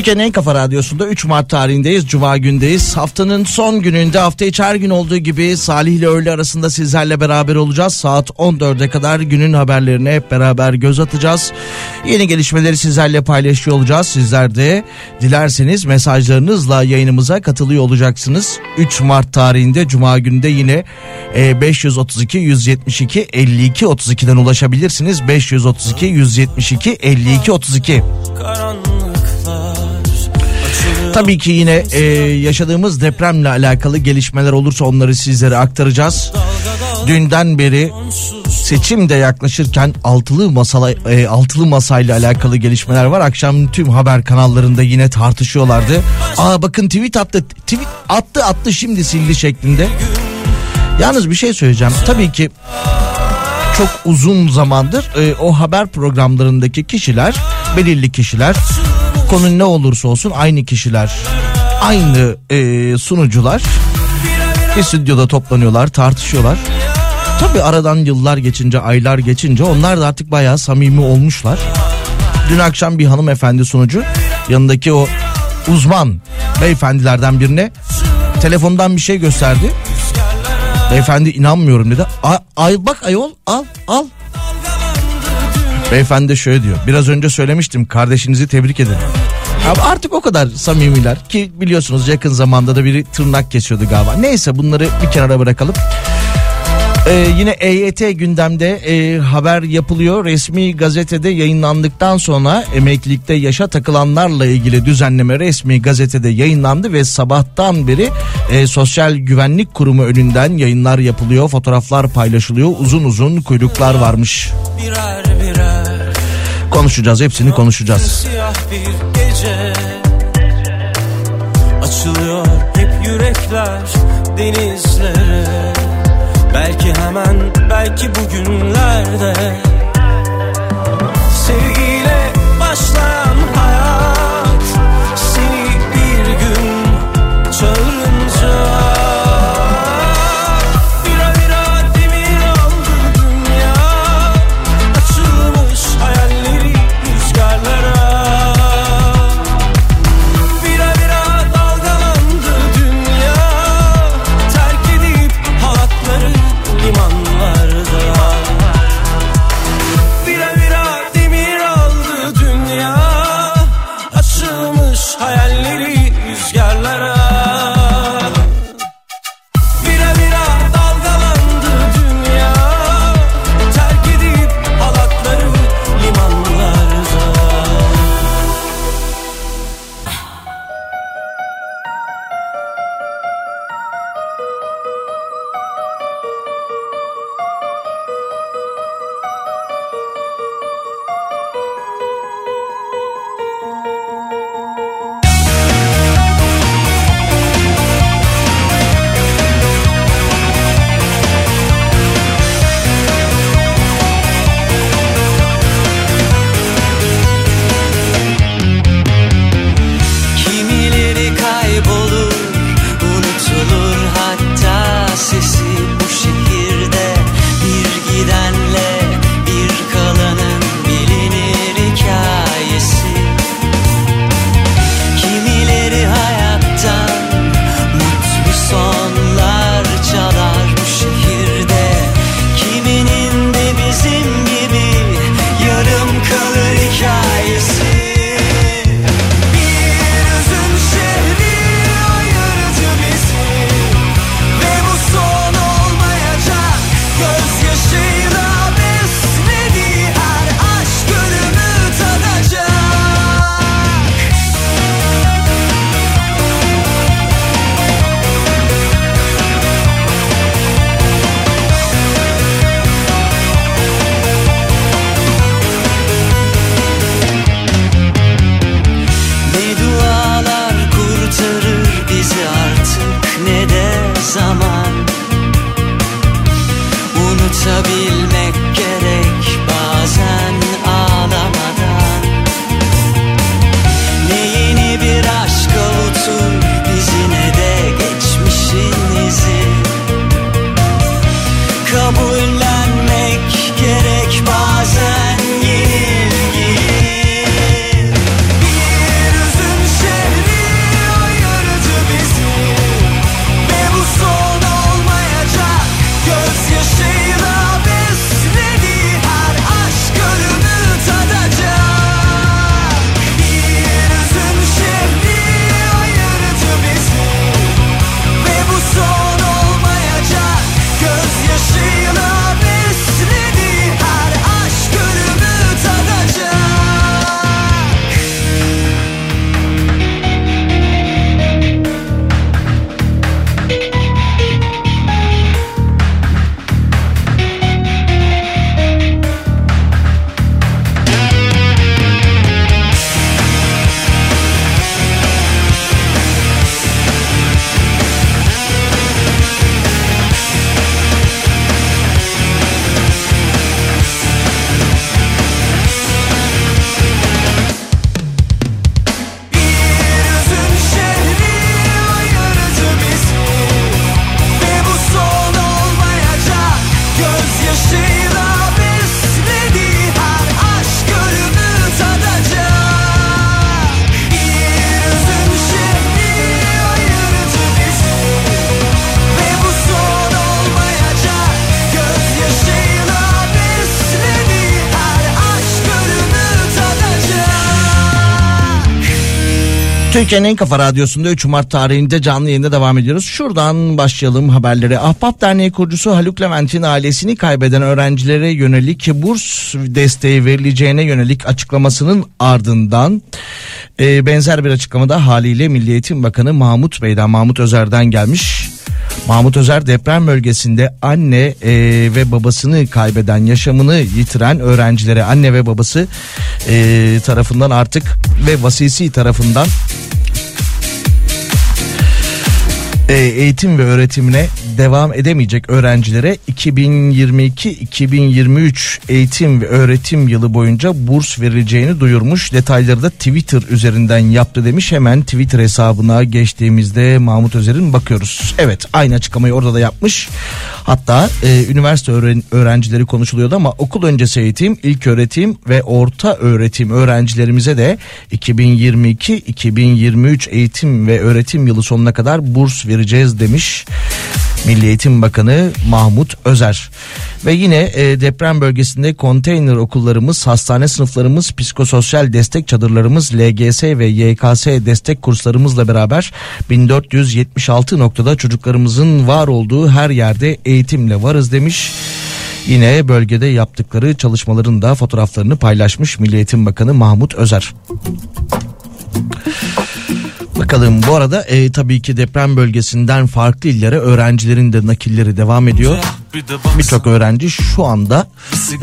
Türkiye'nin en kafa radyosunda 3 Mart tarihindeyiz. Cuma gündeyiz. Haftanın son gününde hafta içi her gün olduğu gibi Salih ile öğle arasında sizlerle beraber olacağız. Saat 14'e kadar günün haberlerine hep beraber göz atacağız. Yeni gelişmeleri sizlerle paylaşıyor olacağız. Sizler de dilerseniz mesajlarınızla yayınımıza katılıyor olacaksınız. 3 Mart tarihinde Cuma günde yine e, 532 172 52 32'den ulaşabilirsiniz. 532 172 52 32. Tabii ki yine e, yaşadığımız depremle alakalı gelişmeler olursa onları sizlere aktaracağız. Dünden beri Seçim de yaklaşırken altılı masala e, altılı masayla alakalı gelişmeler var. Akşam tüm haber kanallarında yine tartışıyorlardı. Aa bakın tweet attı. Tweet attı attı şimdi sildi şeklinde. Yalnız bir şey söyleyeceğim. Tabii ki çok uzun zamandır e, o haber programlarındaki kişiler, belirli kişiler, konu ne olursa olsun aynı kişiler, aynı e, sunucular bir stüdyoda toplanıyorlar, tartışıyorlar. Tabii aradan yıllar geçince, aylar geçince onlar da artık bayağı samimi olmuşlar. Dün akşam bir hanımefendi sunucu yanındaki o uzman beyefendilerden birine telefondan bir şey gösterdi. Beyefendi inanmıyorum dedi. A- Ay bak ayol al al. Beyefendi de şöyle diyor. Biraz önce söylemiştim kardeşinizi tebrik ederim. Abi artık o kadar samimiler ki biliyorsunuz yakın zamanda da biri tırnak kesiyordu galiba. Neyse bunları bir kenara bırakalım. Ee, yine EYT gündemde e, haber yapılıyor. Resmi gazetede yayınlandıktan sonra emeklilikte yaşa takılanlarla ilgili düzenleme resmi gazetede yayınlandı ve sabahtan beri e, Sosyal Güvenlik Kurumu önünden yayınlar yapılıyor. Fotoğraflar paylaşılıyor. Uzun uzun kuyruklar varmış. Birer birer Konuşacağız hepsini konuşacağız. bir gece Açılıyor hep yürekler denizlere Belki hemen belki bugünlerde. Sevgiyle başlayan hayat Türkiye'nin en kafa radyosunda 3 Mart tarihinde canlı yayında devam ediyoruz. Şuradan başlayalım haberlere. Ahbap Derneği kurucusu Haluk Levent'in ailesini kaybeden öğrencilere yönelik burs desteği verileceğine yönelik açıklamasının ardından e, benzer bir açıklamada haliyle Milli Eğitim Bakanı Mahmut Bey'den Mahmut Özer'den gelmiş. Mahmut Özer deprem bölgesinde anne e, ve babasını kaybeden, yaşamını yitiren öğrencilere anne ve babası e, tarafından artık ve vasisi tarafından e, eğitim ve öğretimine devam edemeyecek öğrencilere 2022-2023 eğitim ve öğretim yılı boyunca burs verileceğini duyurmuş. Detayları da Twitter üzerinden yaptı demiş. Hemen Twitter hesabına geçtiğimizde Mahmut Özer'in bakıyoruz. Evet aynı açıklamayı orada da yapmış. Hatta e, üniversite öğren- öğrencileri konuşuluyordu ama okul öncesi eğitim, ilk öğretim ve orta öğretim öğrencilerimize de 2022-2023 eğitim ve öğretim yılı sonuna kadar burs vereceğiz demiş. Milli Eğitim Bakanı Mahmut Özer. Ve yine e, deprem bölgesinde konteyner okullarımız, hastane sınıflarımız, psikososyal destek çadırlarımız, LGS ve YKS destek kurslarımızla beraber 1476 noktada çocuklarımızın var olduğu her yerde eğitimle varız demiş. Yine bölgede yaptıkları çalışmaların da fotoğraflarını paylaşmış Milli Eğitim Bakanı Mahmut Özer. Bakalım bu arada e, tabii ki deprem bölgesinden farklı illere öğrencilerin de nakilleri devam ediyor. Birçok öğrenci şu anda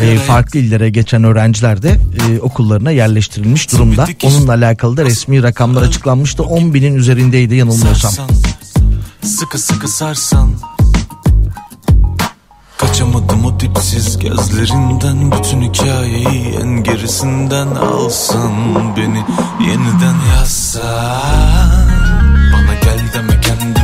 e, farklı illere geçen öğrenciler de e, okullarına yerleştirilmiş durumda. Onunla alakalı da resmi rakamlar açıklanmıştı. 10 binin üzerindeydi yanılmıyorsam. Sıkı sıkı sarsan Kaçamadım o dipsiz gözlerinden. Bütün hikayeyi en gerisinden alsın Beni. Yeniden yazsan. Bana gel deme kendime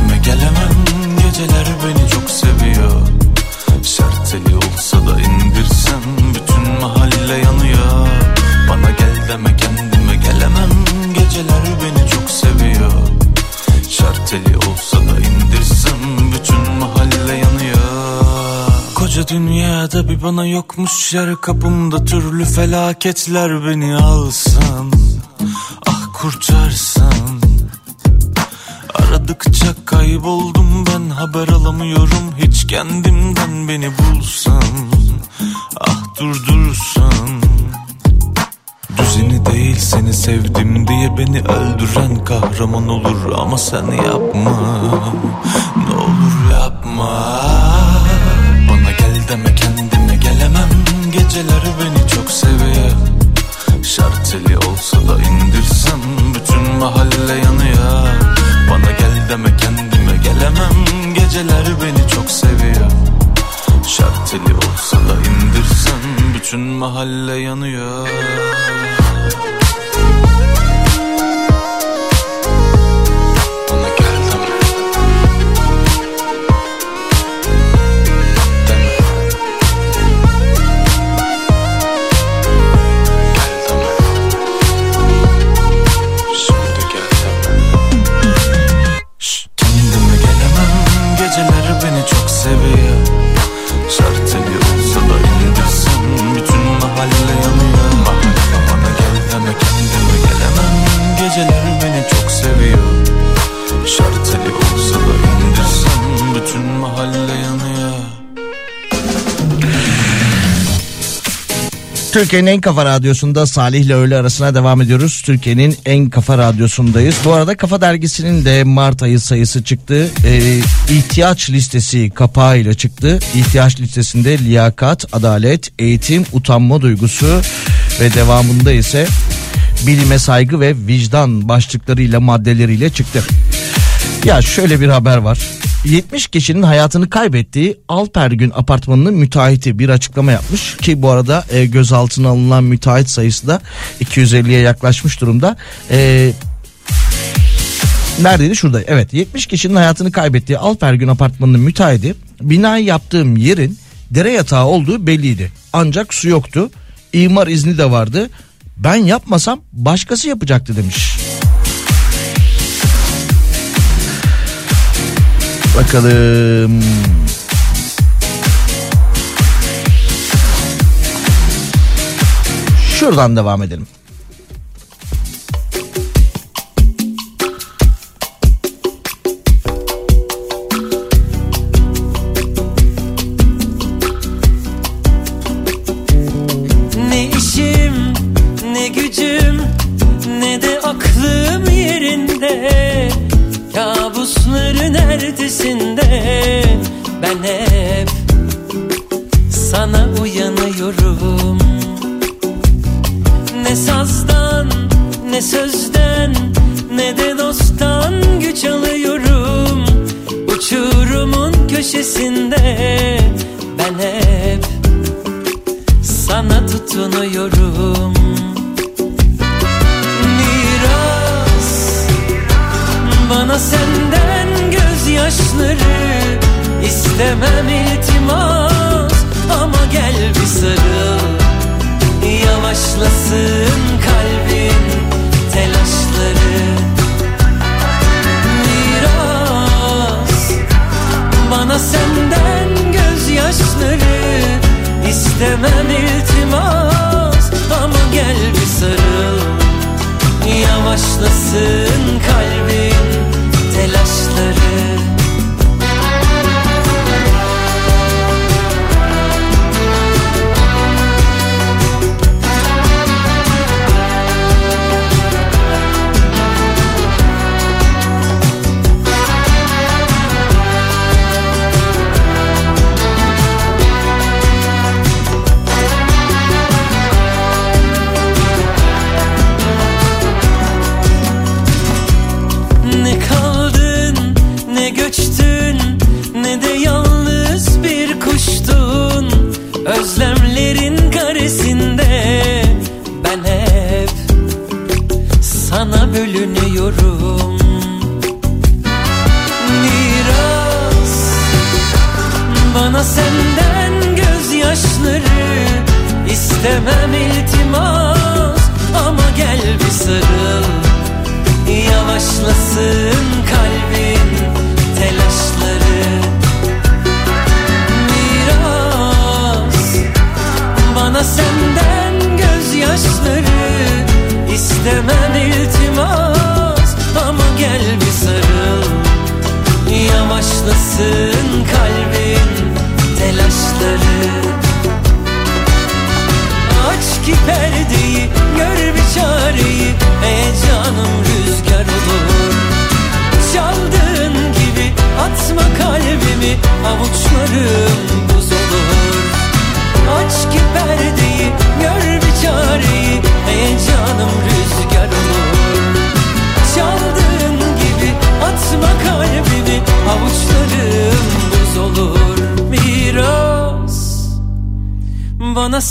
Dünyada bir bana yokmuş yer Kapımda türlü felaketler beni alsan Ah kurtarsan Aradıkça kayboldum ben haber alamıyorum Hiç kendimden beni bulsan. Ah durdursan. Düzeni değil seni sevdim diye beni öldüren kahraman olur ama sen yapma. Ne olur yapma deme kendime gelemem. Geceler beni çok seviyor. Şarteli olsa da indirsem bütün mahalle yanıyor. Bana gel deme kendime gelemem. Geceler beni çok seviyor. Şarteli olsa da indirsem bütün mahalle yanıyor Türkiye'nin en kafa radyosunda Salih ile öğle arasına devam ediyoruz. Türkiye'nin en kafa radyosundayız. Bu arada Kafa Dergisi'nin de Mart ayı sayısı çıktı. Ee, ihtiyaç listesi kapağıyla çıktı. İhtiyaç listesinde liyakat, adalet, eğitim, utanma duygusu ve devamında ise bilime saygı ve vicdan başlıklarıyla maddeleriyle çıktı. Ya şöyle bir haber var. 70 kişinin hayatını kaybettiği Alpergün apartmanının müteahhiti bir açıklama yapmış. Ki bu arada e, gözaltına alınan müteahhit sayısı da 250'ye yaklaşmış durumda. E, neredeydi? Şurada evet 70 kişinin hayatını kaybettiği Alpergün apartmanının müteahhiti binayı yaptığım yerin dere yatağı olduğu belliydi. Ancak su yoktu. İmar izni de vardı. Ben yapmasam başkası yapacaktı demiş. Bakalım. Şuradan devam edelim.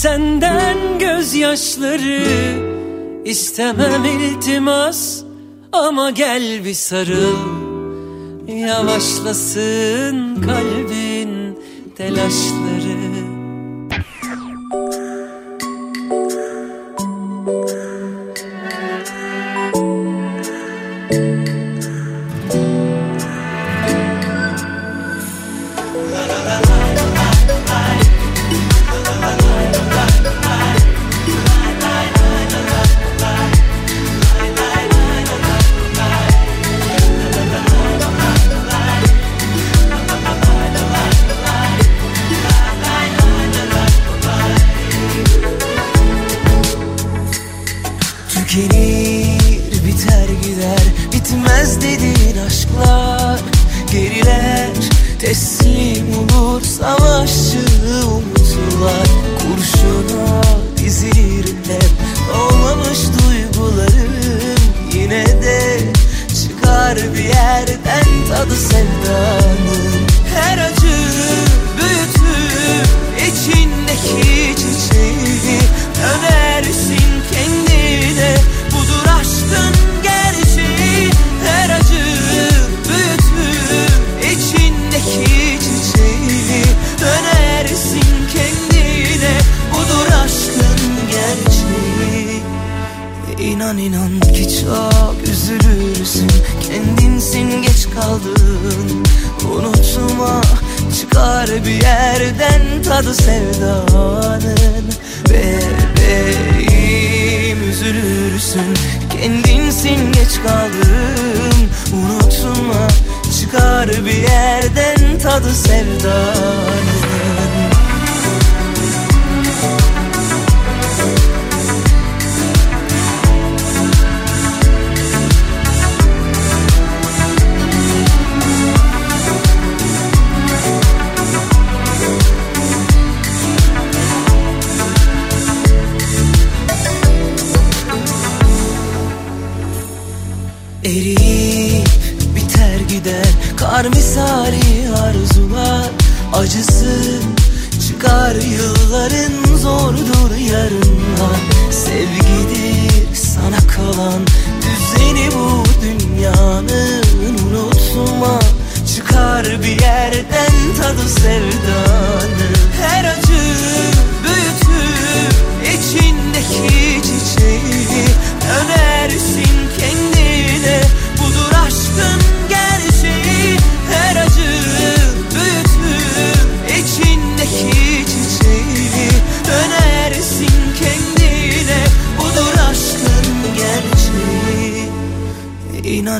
Senden gözyaşları istemem iltimas ama gel bir sarıl. Yavaşlasın kalbin telaşları.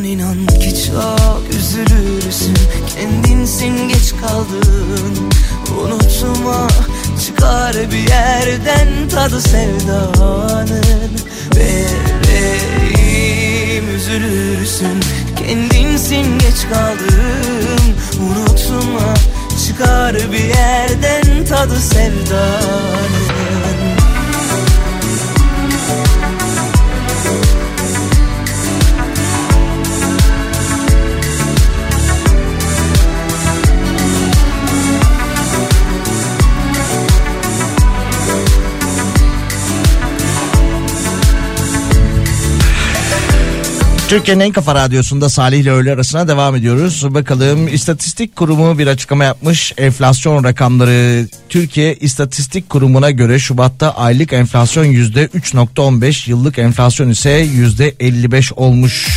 İnan inan ki çok üzülürsün. Kendinsin geç kaldın. Unutma çıkar bir yerden tadı sevdanın. Bebeğim üzülürsün. Kendinsin geç kaldın. Unutma çıkar bir yerden tadı sevdanın Türkiye'nin en kafa radyosunda Salih ile öğle arasına devam ediyoruz. Bakalım istatistik kurumu bir açıklama yapmış. Enflasyon rakamları Türkiye İstatistik Kurumu'na göre Şubat'ta aylık enflasyon yüzde 3.15 yıllık enflasyon ise yüzde 55 olmuş.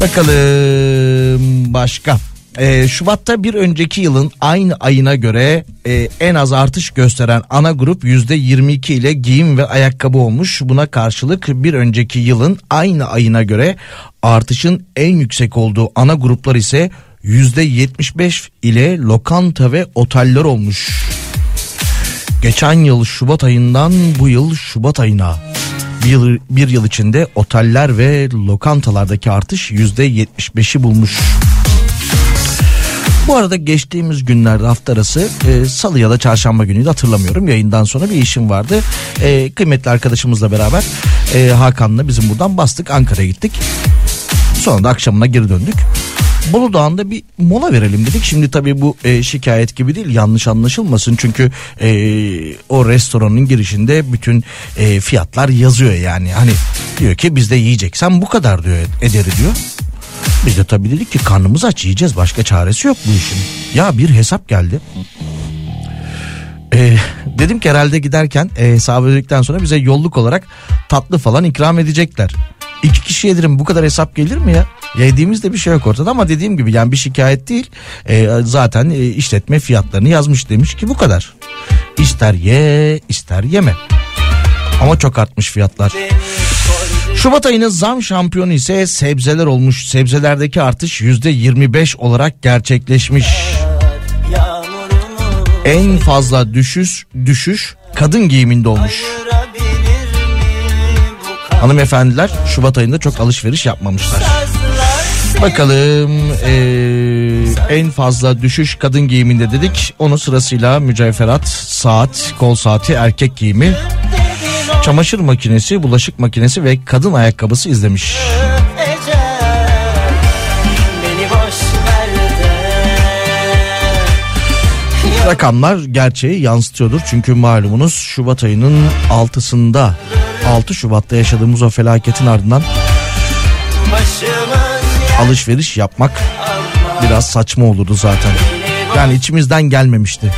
Bakalım başka. Ee, Şubat'ta bir önceki yılın aynı ayına göre e, en az artış gösteren ana grup %22 ile giyim ve ayakkabı olmuş. Buna karşılık bir önceki yılın aynı ayına göre artışın en yüksek olduğu ana gruplar ise %75 ile lokanta ve oteller olmuş. Geçen yıl Şubat ayından bu yıl Şubat ayına bir bir yıl içinde oteller ve lokantalardaki artış %75'i bulmuş. Bu arada geçtiğimiz günlerde hafta arası e, salı ya da çarşamba günüydü hatırlamıyorum. Yayından sonra bir işim vardı. E, kıymetli arkadaşımızla beraber e, Hakan'la bizim buradan bastık Ankara'ya gittik. Sonra da akşamına geri döndük. Bolu Dağı'nda bir mola verelim dedik. Şimdi tabii bu e, şikayet gibi değil yanlış anlaşılmasın. Çünkü e, o restoranın girişinde bütün e, fiyatlar yazıyor yani. Hani diyor ki bizde yiyeceksen bu kadar diyor ederi diyor. Biz de tabii dedik ki karnımız aç yiyeceğiz başka çaresi yok bu işin. Ya bir hesap geldi. Ee, dedim ki herhalde giderken e, hesabı ödedikten sonra bize yolluk olarak tatlı falan ikram edecekler. İki kişi yedirim bu kadar hesap gelir mi ya? Yediğimizde bir şey yok ortada ama dediğim gibi yani bir şikayet değil. E, zaten e, işletme fiyatlarını yazmış demiş ki bu kadar. İster ye ister yeme. Ama çok artmış fiyatlar. Şubat ayının zam şampiyonu ise sebzeler olmuş. Sebzelerdeki artış %25 olarak gerçekleşmiş. En fazla düşüş düşüş kadın giyiminde olmuş. Hanımefendiler Şubat ayında çok alışveriş yapmamışlar. Bakalım ee, en fazla düşüş kadın giyiminde dedik. Onu sırasıyla mücevherat, saat, kol saati, erkek giyimi, çamaşır makinesi, bulaşık makinesi ve kadın ayakkabısı izlemiş. Rakamlar gerçeği yansıtıyordur. Çünkü malumunuz Şubat ayının 6'sında 6 Şubat'ta yaşadığımız o felaketin ardından alışveriş yapmak biraz saçma olurdu zaten. Yani içimizden gelmemişti.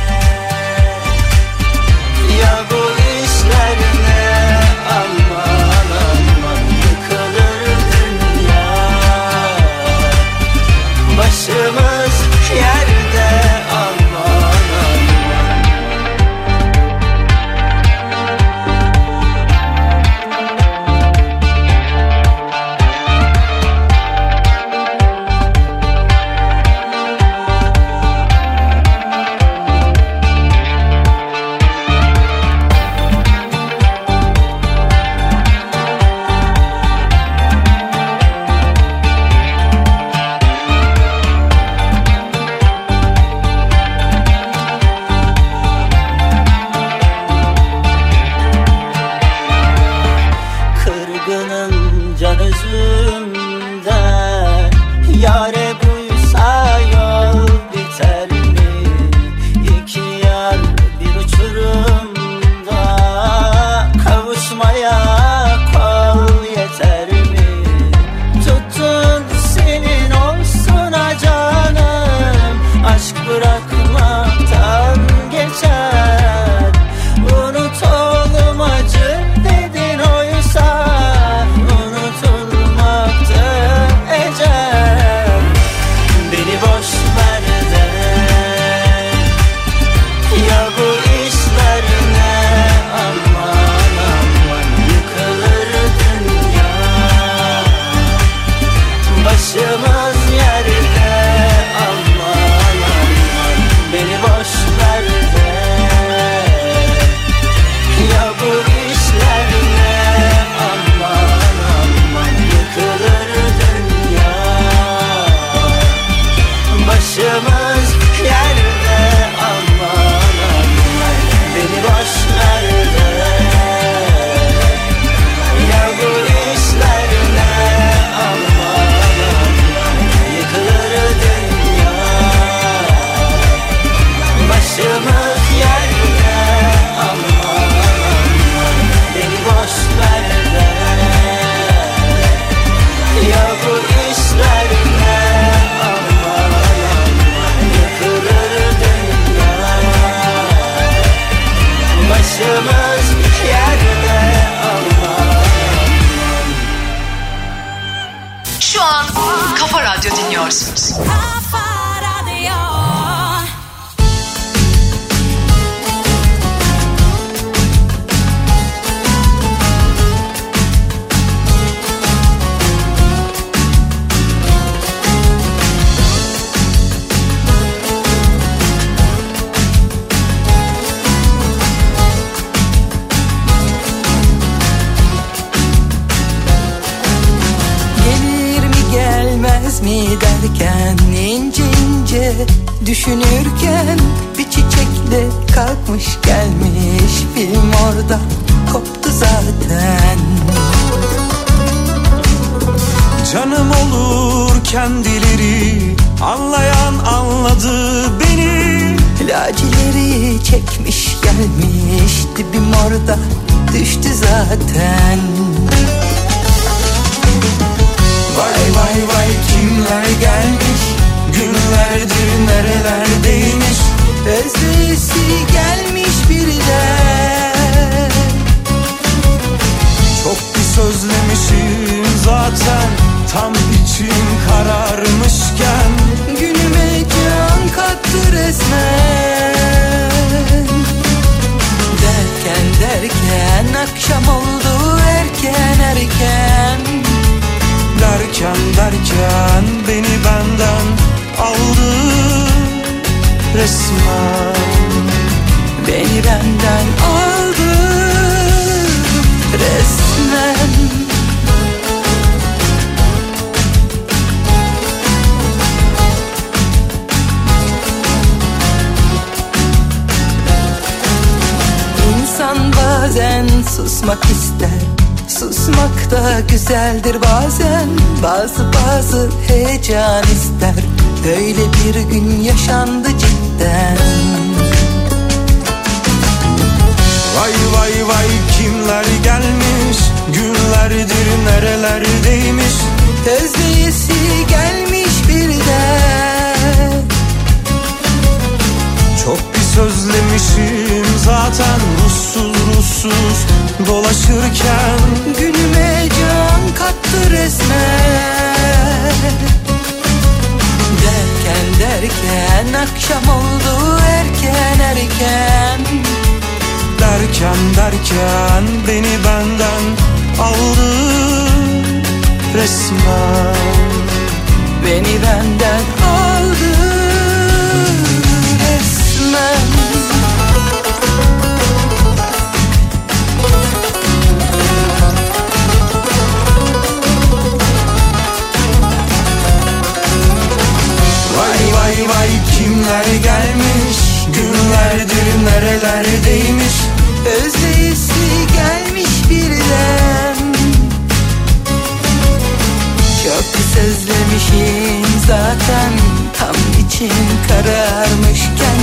İçin kararmışken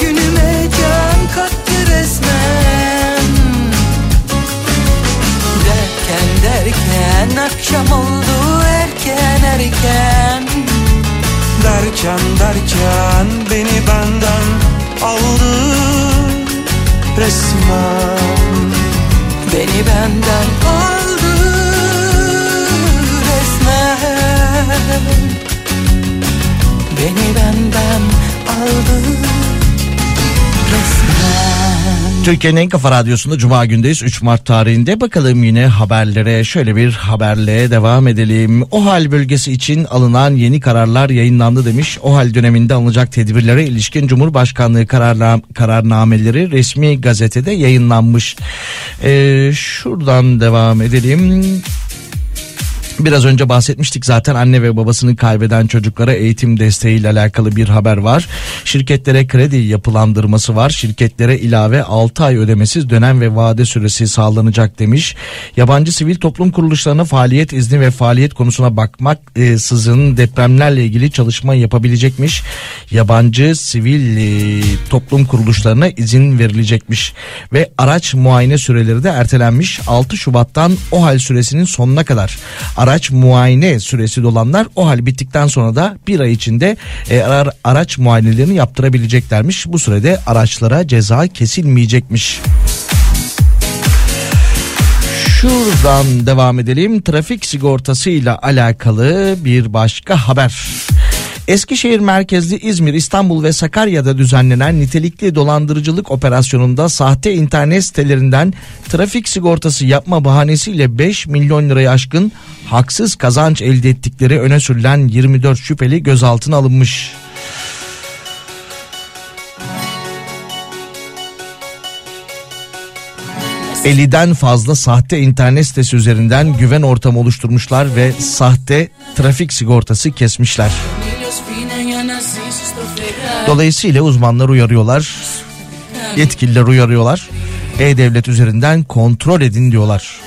Günüme can kattı resmen. Akşam oldu erken erken. Derken derken beni benden aldı resmen. Beni benden aldı resmen Beni benden aldı Türkiye'nin en kafa radyosunda Cuma gündeyiz 3 Mart tarihinde bakalım yine haberlere şöyle bir haberle devam edelim. OHAL bölgesi için alınan yeni kararlar yayınlandı demiş. OHAL döneminde alınacak tedbirlere ilişkin Cumhurbaşkanlığı kararla, kararnameleri resmi gazetede yayınlanmış. Ee, şuradan devam edelim. Biraz önce bahsetmiştik zaten anne ve babasını kaybeden çocuklara eğitim desteğiyle alakalı bir haber var. Şirketlere kredi yapılandırması var. Şirketlere ilave 6 ay ödemesiz dönem ve vade süresi sağlanacak demiş. Yabancı sivil toplum kuruluşlarına faaliyet izni ve faaliyet konusuna bakmak e, sızın depremlerle ilgili çalışma yapabilecekmiş. Yabancı sivil e, toplum kuruluşlarına izin verilecekmiş ve araç muayene süreleri de ertelenmiş. 6 Şubat'tan OHAL süresinin sonuna kadar araç muayene süresi dolanlar OHAL bittikten sonra da bir ay içinde e, ara- araç muayenelerini yaptırabileceklermiş. Bu sürede araçlara ceza kesilmeyecekmiş. Şuradan devam edelim. Trafik sigortasıyla alakalı bir başka haber. Eskişehir merkezli İzmir, İstanbul ve Sakarya'da düzenlenen nitelikli dolandırıcılık operasyonunda sahte internet sitelerinden trafik sigortası yapma bahanesiyle 5 milyon liraya aşkın haksız kazanç elde ettikleri öne sürülen 24 şüpheli gözaltına alınmış. ...50'den fazla sahte internet sitesi üzerinden güven ortamı oluşturmuşlar ve sahte trafik sigortası kesmişler. Dolayısıyla uzmanlar uyarıyorlar, yetkililer uyarıyorlar. E-Devlet üzerinden kontrol edin diyorlar.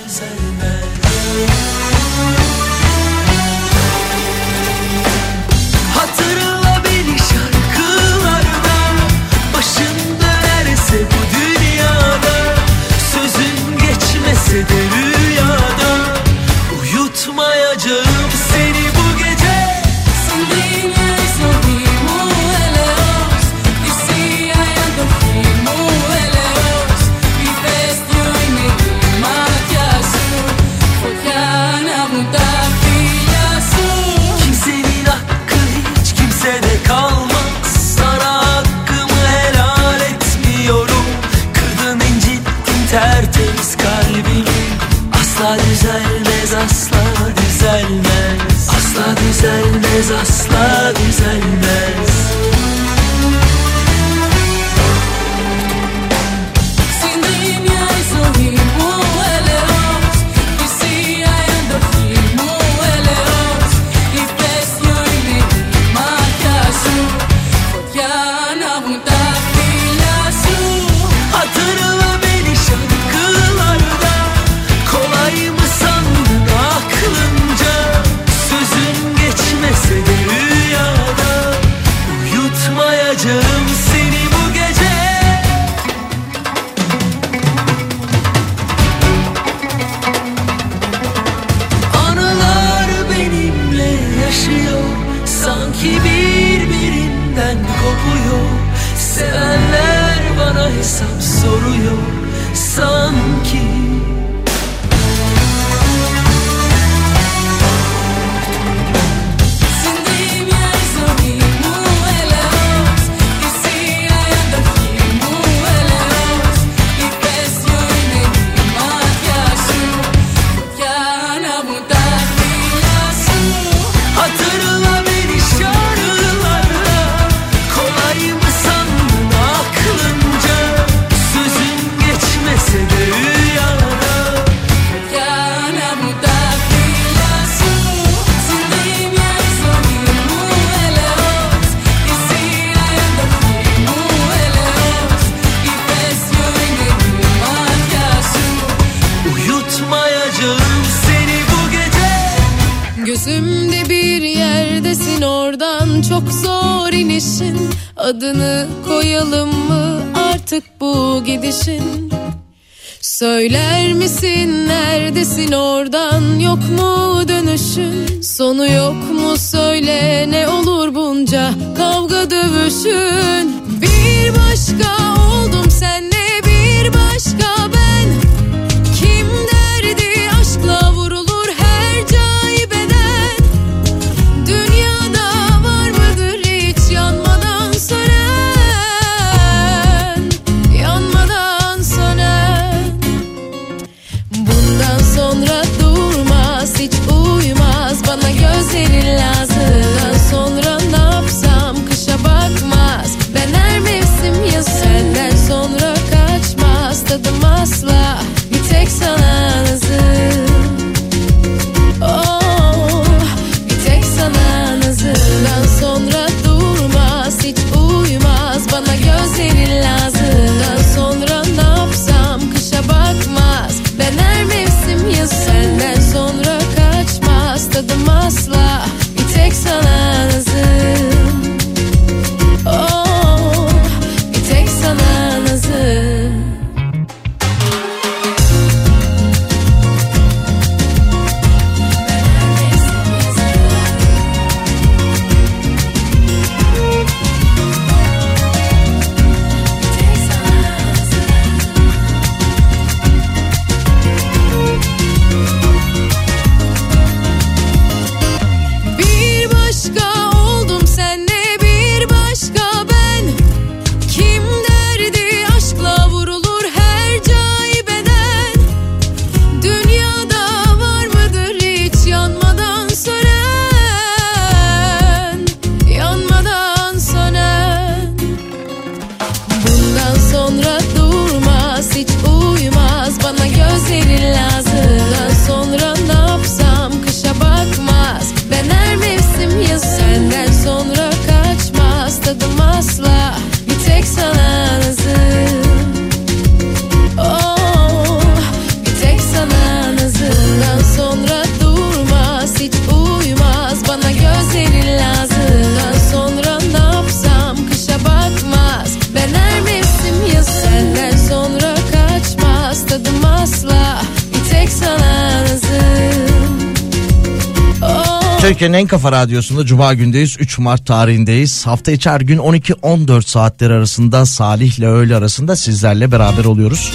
Kafa radyosunda Cuma gündeyiz 3 Mart tarihindeyiz. Hafta içi her gün 12-14 saatleri arasında Salih ile öğle arasında sizlerle beraber oluyoruz.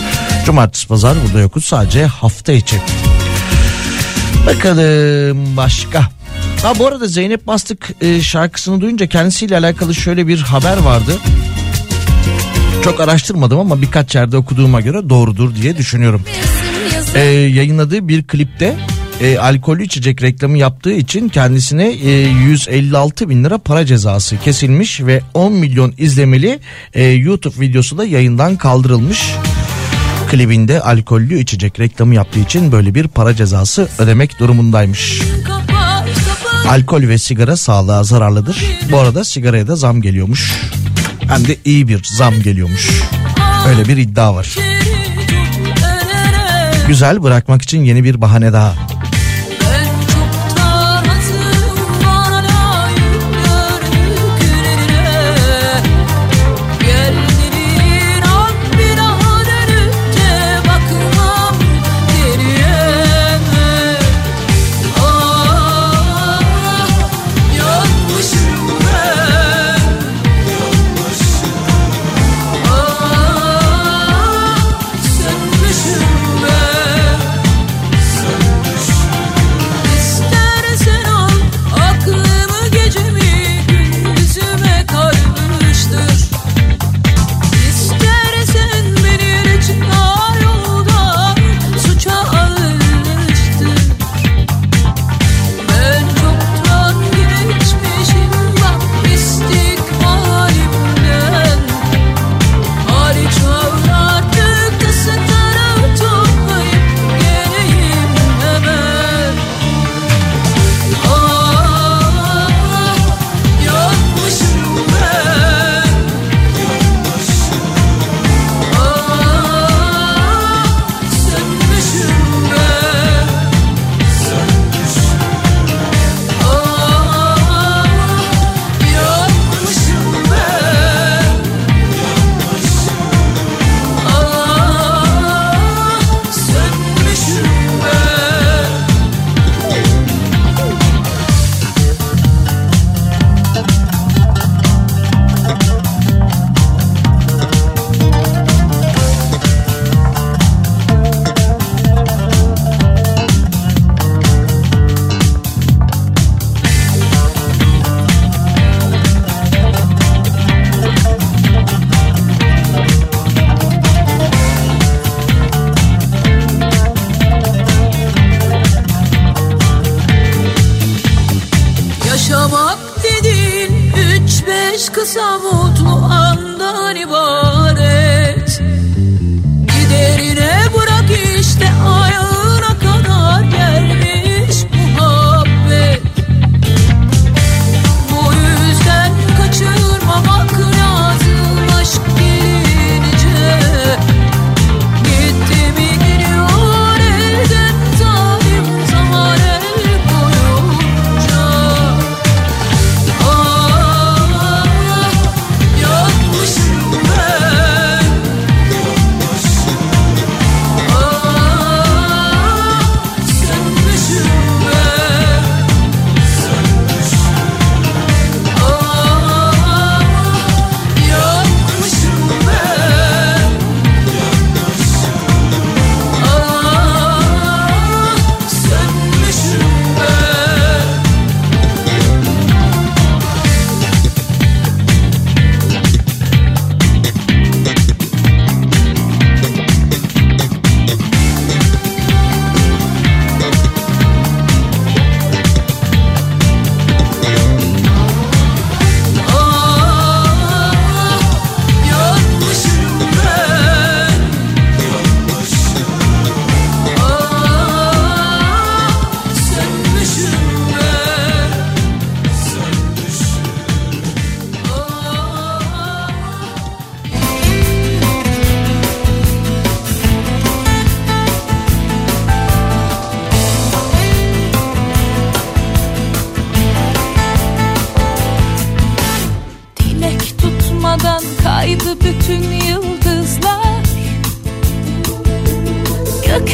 Cumartesi pazar burada yokuz sadece hafta içi. Bakalım başka. Ha bu arada Zeynep Bastık e, şarkısını duyunca kendisiyle alakalı şöyle bir haber vardı. Çok araştırmadım ama birkaç yerde okuduğuma göre doğrudur diye düşünüyorum. E, yayınladığı bir klipte e, alkollü içecek reklamı yaptığı için kendisine e, 156 bin lira para cezası kesilmiş ve 10 milyon izlemeli e, YouTube videosu da yayından kaldırılmış. Klibinde alkollü içecek reklamı yaptığı için böyle bir para cezası ödemek durumundaymış. Alkol ve sigara sağlığa zararlıdır. Bu arada sigaraya da zam geliyormuş. Hem de iyi bir zam geliyormuş. Öyle bir iddia var. Güzel bırakmak için yeni bir bahane daha.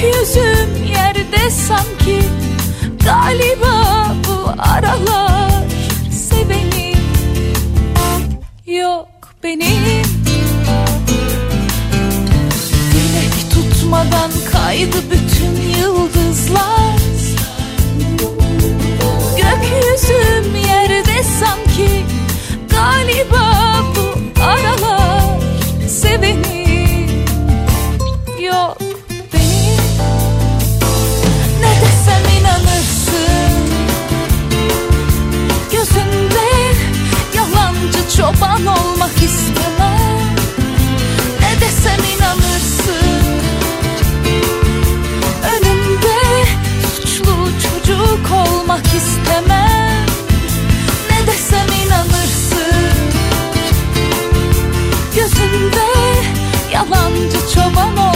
Gökyüzüm yerde sanki Galiba 触摸我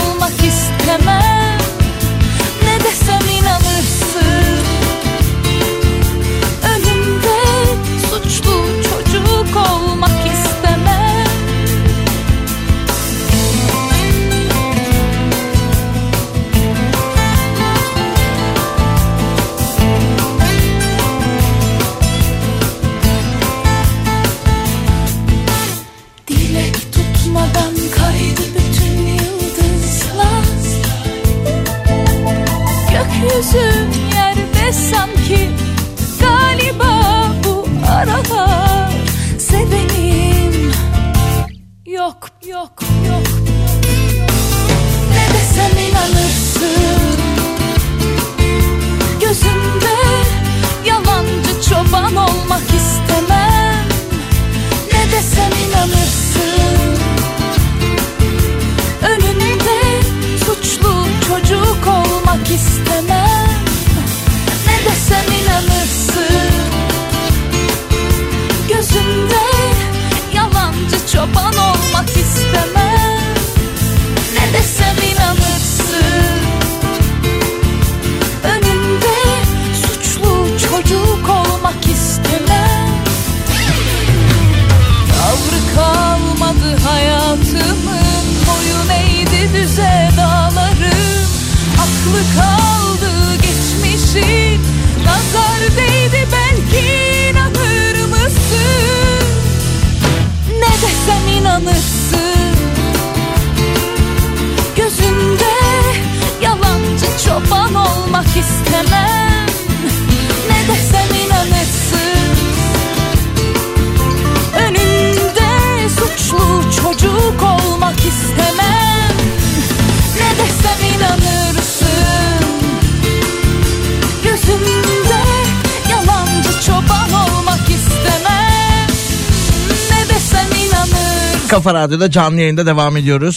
Kafa Radyo'da canlı yayında devam ediyoruz.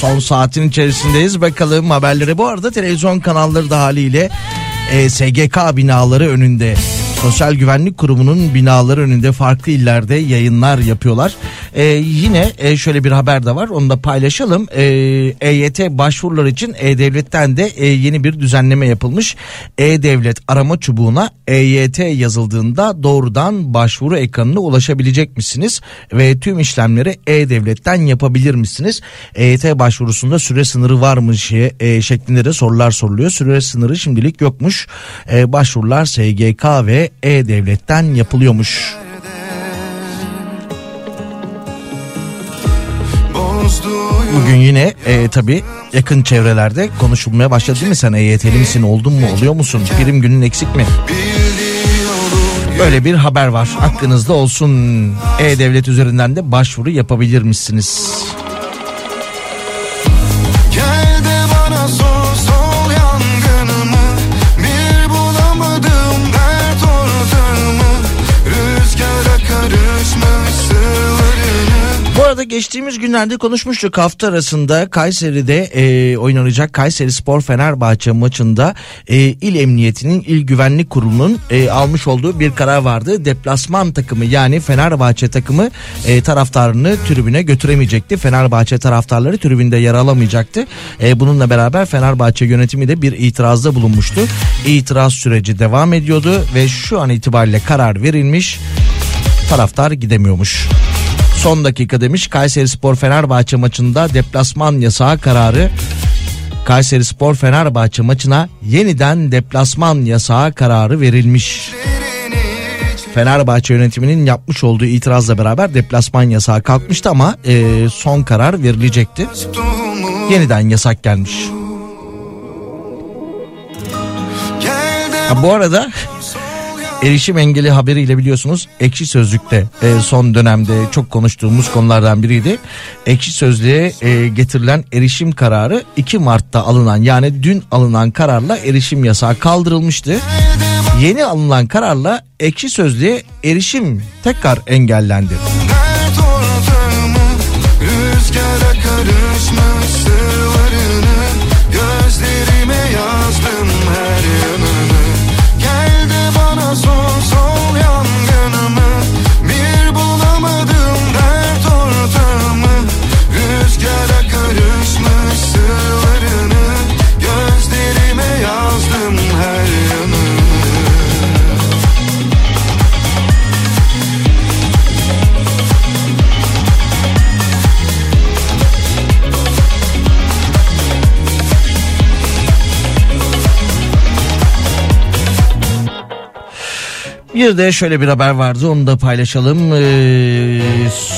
Son saatin içerisindeyiz. Bakalım haberlere. Bu arada televizyon kanalları da haliyle e, SGK binaları önünde Sosyal Güvenlik Kurumu'nun binaları önünde farklı illerde yayınlar yapıyorlar. E, yine e, şöyle bir haber de var onu da paylaşalım. E, EYT başvurular için E-Devlet'ten de e, yeni bir düzenleme yapılmış. E-Devlet arama çubuğuna EYT yazıldığında doğrudan başvuru ekranına ulaşabilecek misiniz? Ve tüm işlemleri E-Devlet'ten yapabilir misiniz? EYT başvurusunda süre sınırı var mı şey, e, şeklinde de sorular soruluyor. Süre sınırı şimdilik yokmuş. E, başvurular SGK ve E-Devlet'ten yapılıyormuş. Bugün yine e, tabi yakın çevrelerde konuşulmaya başladı değil mi? Sen EYT'li misin oldun mu oluyor musun? Prim günün eksik mi? Böyle bir haber var. Aklınızda olsun. E-Devlet üzerinden de başvuru yapabilir arada geçtiğimiz günlerde konuşmuştuk hafta arasında Kayseri'de e, oynanacak Kayseri Spor Fenerbahçe maçında e, İl Emniyeti'nin İl Güvenlik Kurulu'nun e, almış olduğu bir karar vardı. Deplasman takımı yani Fenerbahçe takımı e, taraftarını tribüne götüremeyecekti. Fenerbahçe taraftarları tribünde yer alamayacaktı. E, bununla beraber Fenerbahçe yönetimi de bir itirazda bulunmuştu. İtiraz süreci devam ediyordu ve şu an itibariyle karar verilmiş. Taraftar gidemiyormuş. Son dakika demiş Kayseri Spor Fenerbahçe maçında deplasman yasağı kararı Kayseri Spor Fenerbahçe maçına yeniden deplasman yasağı kararı verilmiş. Fenerbahçe yönetiminin yapmış olduğu itirazla beraber deplasman yasağı kalkmıştı ama e, son karar verilecekti. Yeniden yasak gelmiş. Ha, bu arada erişim engeli haberiyle biliyorsunuz Ekşi Sözlük'te e, son dönemde çok konuştuğumuz konulardan biriydi. Ekşi Sözlüğe e, getirilen erişim kararı 2 Mart'ta alınan yani dün alınan kararla erişim yasağı kaldırılmıştı. Yeni alınan kararla Ekşi Sözlüğe erişim tekrar engellendi. Bir de şöyle bir haber vardı onu da paylaşalım. Ee,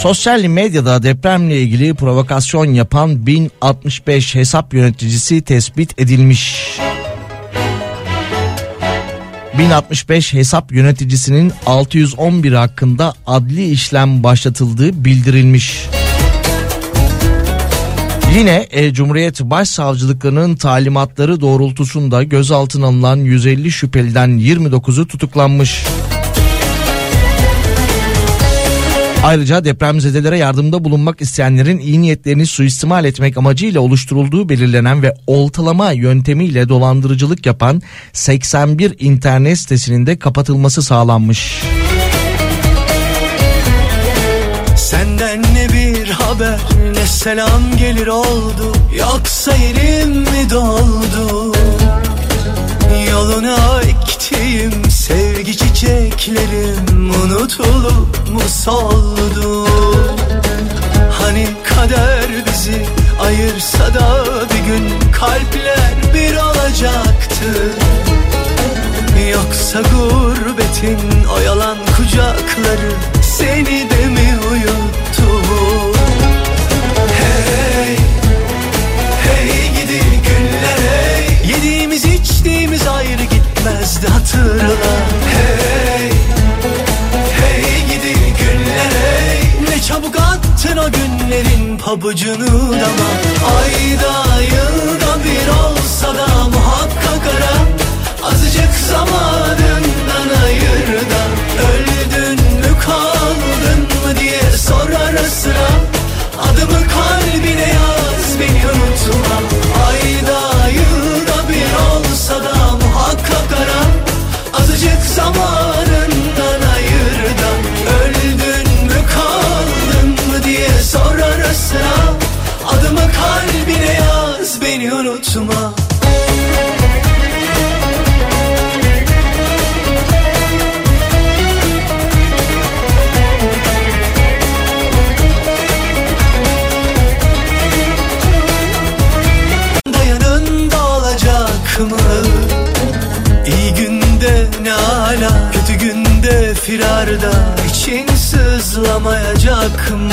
sosyal medyada depremle ilgili provokasyon yapan 1065 hesap yöneticisi tespit edilmiş. 1065 hesap yöneticisinin 611 hakkında adli işlem başlatıldığı bildirilmiş. Yine e, Cumhuriyet Başsavcılıklarının talimatları doğrultusunda gözaltına alınan 150 şüpheliden 29'u tutuklanmış. Ayrıca depremzedelere yardımda bulunmak isteyenlerin iyi niyetlerini suistimal etmek amacıyla oluşturulduğu belirlenen ve oltalama yöntemiyle dolandırıcılık yapan 81 internet sitesinin de kapatılması sağlanmış. Senden ne bir haber ne selam gelir oldu Yoksa yerim mi doldu Yoluna ektiğim sevgi çiçeklerim Unutulup mu soldu? Hani kader bizi ayırsa da bir gün Kalpler bir olacaktı. Yoksa gurbetin o yalan kucakları Seni de mi gitmezdi hatırla. Hey, hey gidi günler hey. Ne çabuk attın o günlerin pabucunu dama. Ayda yılda bir olsa da muhakkak ara. Azıcık zamanından ayır da Öldün mü kaldın mı diye sor ara sıra Azıcık zamanından ayır Öldün mü kaldın mı diye sor ara sıra Adımı kalbine yaz beni unutma. tekrarda için sızlamayacak mı?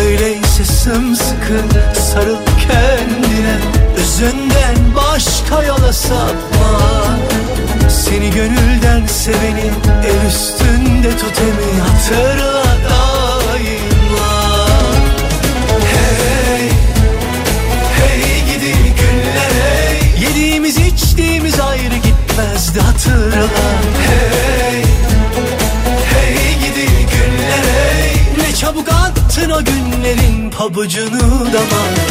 Öyleyse sımsıkı sarıl kendine Özünden başka yola sapma Seni gönülden seveni el üstünde totemi hatırla da abıcını dama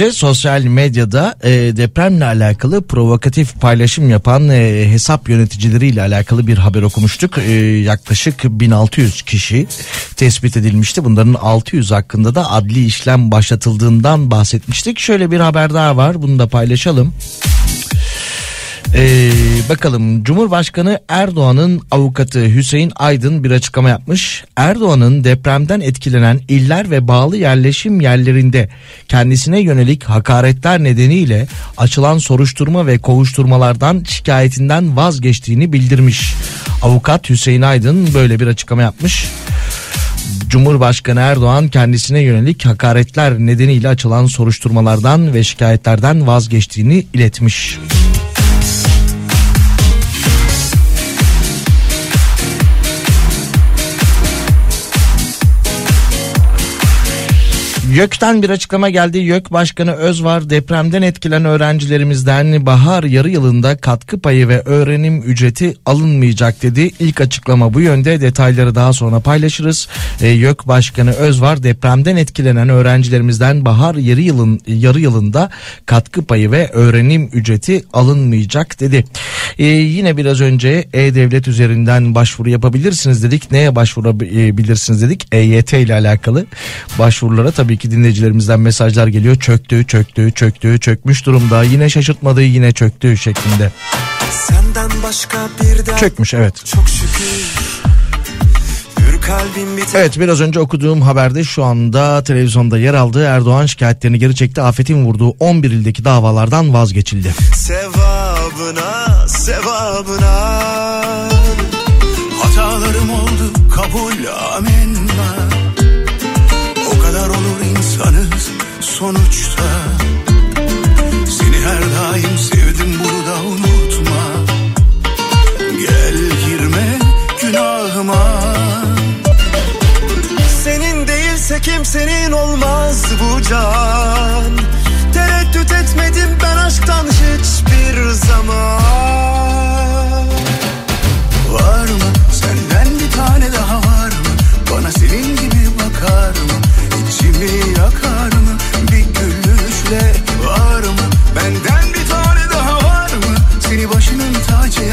önce sosyal medyada e, depremle alakalı provokatif paylaşım yapan e, hesap yöneticileriyle alakalı bir haber okumuştuk. E, yaklaşık 1600 kişi tespit edilmişti. Bunların 600 hakkında da adli işlem başlatıldığından bahsetmiştik. Şöyle bir haber daha var. Bunu da paylaşalım. Ee, bakalım Cumhurbaşkanı Erdoğan'ın avukatı Hüseyin Aydın bir açıklama yapmış. Erdoğan'ın depremden etkilenen iller ve bağlı yerleşim yerlerinde kendisine yönelik hakaretler nedeniyle açılan soruşturma ve kovuşturmalardan şikayetinden vazgeçtiğini bildirmiş. Avukat Hüseyin Aydın böyle bir açıklama yapmış. Cumhurbaşkanı Erdoğan kendisine yönelik hakaretler nedeniyle açılan soruşturmalardan ve şikayetlerden vazgeçtiğini iletmiş. YÖK'ten bir açıklama geldi. YÖK Başkanı Özvar depremden etkilenen öğrencilerimizden bahar yarı yılında katkı payı ve öğrenim ücreti alınmayacak dedi. İlk açıklama bu yönde detayları daha sonra paylaşırız. E, YÖK Başkanı Özvar depremden etkilenen öğrencilerimizden bahar yarı yılın yarı yılında katkı payı ve öğrenim ücreti alınmayacak dedi. E, yine biraz önce E-Devlet üzerinden başvuru yapabilirsiniz dedik. Neye başvurabilirsiniz dedik? EYT ile alakalı başvurulara tabii ki dinleyicilerimizden mesajlar geliyor. Çöktü, çöktü, çöktü, çökmüş durumda. Yine şaşırtmadı, yine çöktü şeklinde. Senden başka bir dert Çökmüş evet. çok şükür Evet biraz önce okuduğum haberde şu anda televizyonda yer aldı. Erdoğan şikayetlerini geri çekti. Afetin vurduğu 11 ildeki davalardan vazgeçildi. Sevabına, sevabına Hatalarım oldu kabul amenna sonuçta. Seni her daim sevdim bunu da unutma. Gel girme günahıma. Senin değilse kimsenin olmaz bu can. Tereddüt etmedim ben aşktan hiçbir zaman. Var mı senden bir tane daha var mı? Bana senin gibi bakar mı? İçimi yakar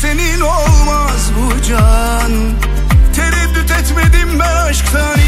senin olmaz bu can. Tereddüt etmedim ben aşktan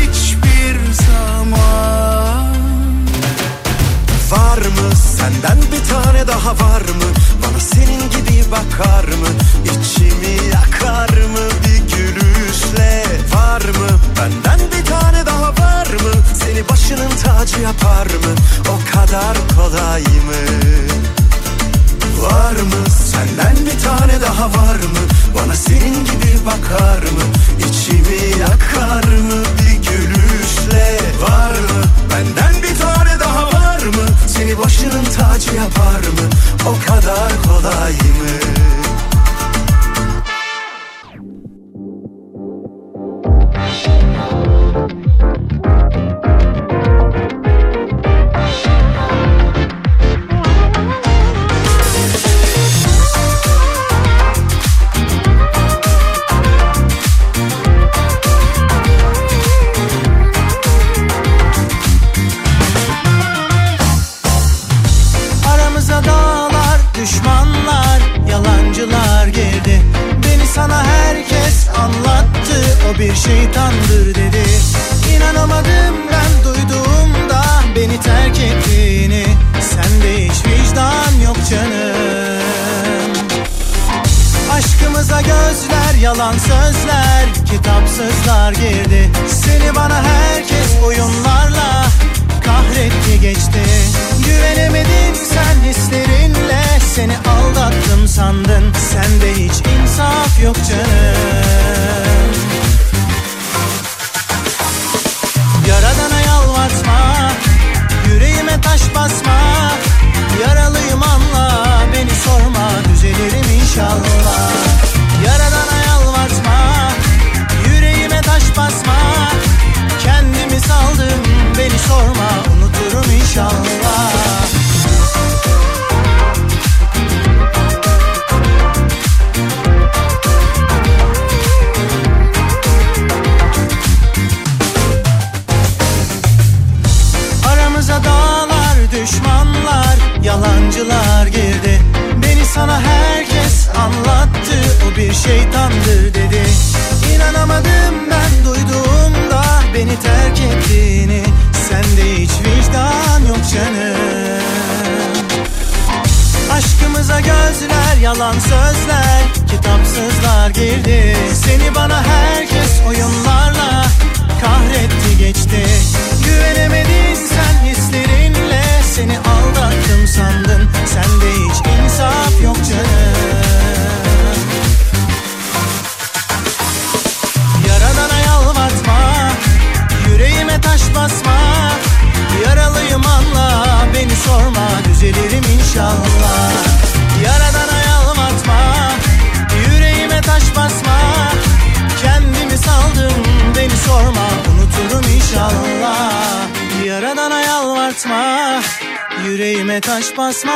Yüreğime taş basma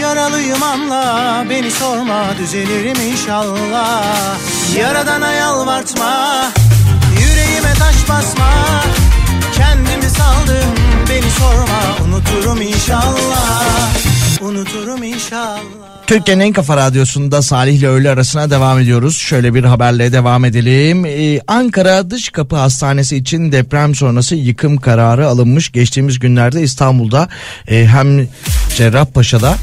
Yaralıyım anla. Beni sorma düzelirim inşallah. Yaradana yalvartma Yüreğime taş basma. Kendimi saldım Beni sorma unuturum inşallah Unuturum inşallah Türkiye'nin en kafa radyosunda Salih ile öğle arasına devam ediyoruz. Şöyle bir haberle devam edelim. Ee, Ankara Dış Kapı Hastanesi için deprem sonrası yıkım kararı alınmış. Geçtiğimiz günlerde İstanbul'da e, hem Cerrahpaşa'da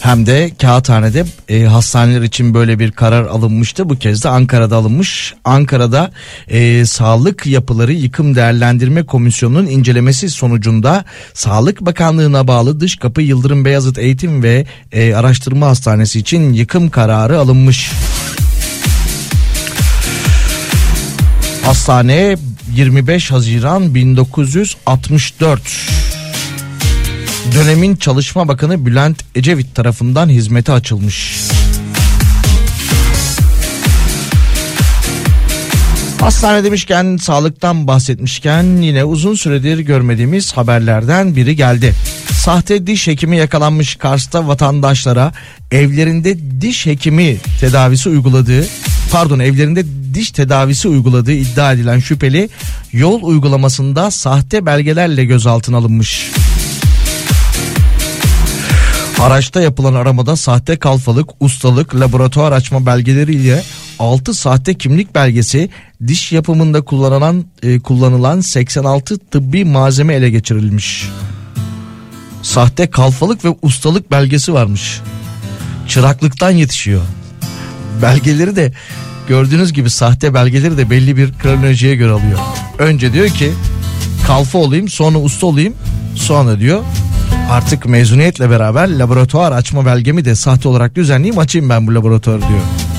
hem de Kağıthane'de e, hastaneler için böyle bir karar alınmıştı. Bu kez de Ankara'da alınmış. Ankara'da e, Sağlık Yapıları Yıkım Değerlendirme Komisyonu'nun incelemesi sonucunda Sağlık Bakanlığı'na bağlı Dış Kapı Yıldırım Beyazıt Eğitim ve e, Araştırma Hastanesi için yıkım kararı alınmış. Hastane 25 Haziran 1964 dönemin Çalışma Bakanı Bülent Ecevit tarafından hizmete açılmış. Hastane demişken sağlıktan bahsetmişken yine uzun süredir görmediğimiz haberlerden biri geldi. Sahte diş hekimi yakalanmış Kars'ta vatandaşlara evlerinde diş hekimi tedavisi uyguladığı pardon evlerinde diş tedavisi uyguladığı iddia edilen şüpheli yol uygulamasında sahte belgelerle gözaltına alınmış. Araçta yapılan aramada sahte kalfalık, ustalık, laboratuvar açma belgeleriyle 6 sahte kimlik belgesi, diş yapımında kullanılan e, kullanılan 86 tıbbi malzeme ele geçirilmiş. sahte kalfalık ve ustalık belgesi varmış. Çıraklıktan yetişiyor. Belgeleri de gördüğünüz gibi sahte belgeleri de belli bir kronolojiye göre alıyor. Önce diyor ki kalfa olayım sonra usta olayım sonra diyor artık mezuniyetle beraber laboratuvar açma belgemi de sahte olarak düzenleyeyim açayım ben bu laboratuvarı diyor.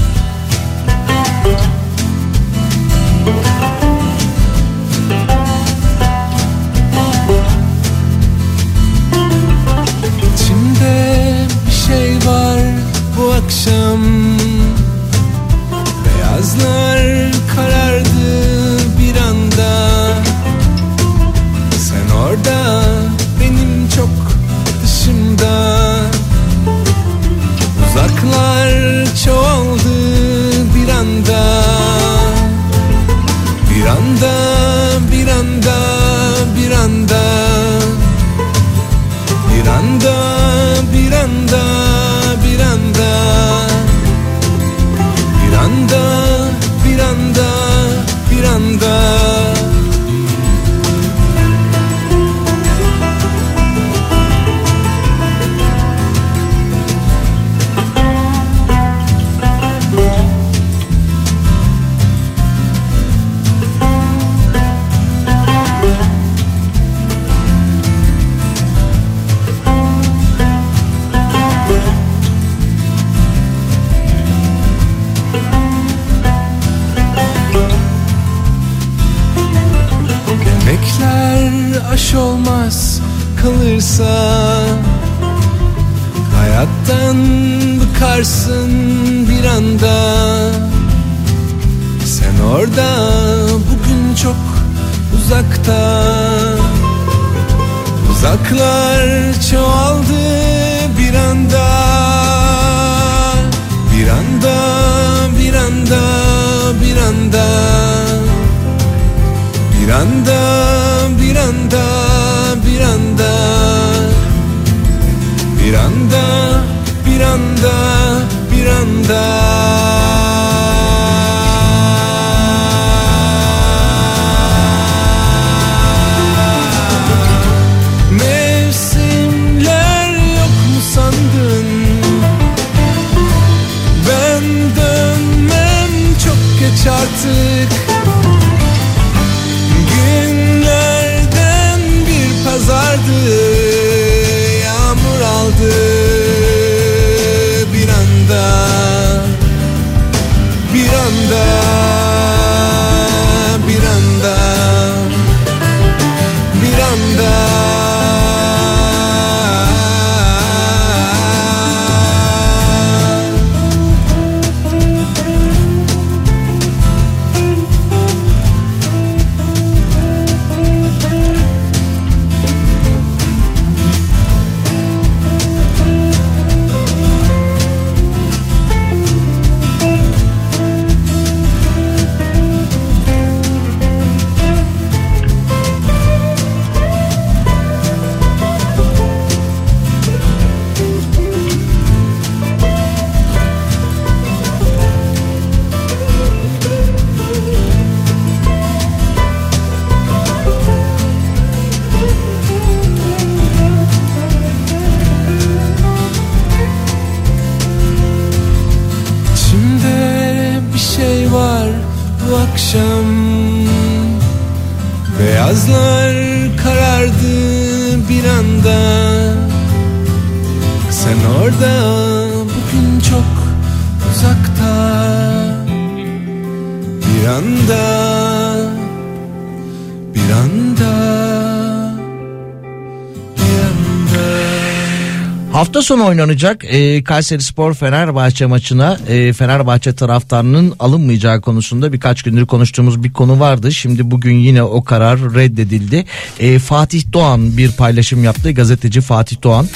Hafta sonu oynanacak e, Kayseri Spor Fenerbahçe maçına e, Fenerbahçe taraftarının alınmayacağı konusunda birkaç gündür konuştuğumuz bir konu vardı. Şimdi bugün yine o karar reddedildi. E, Fatih Doğan bir paylaşım yaptı. Gazeteci Fatih Doğan.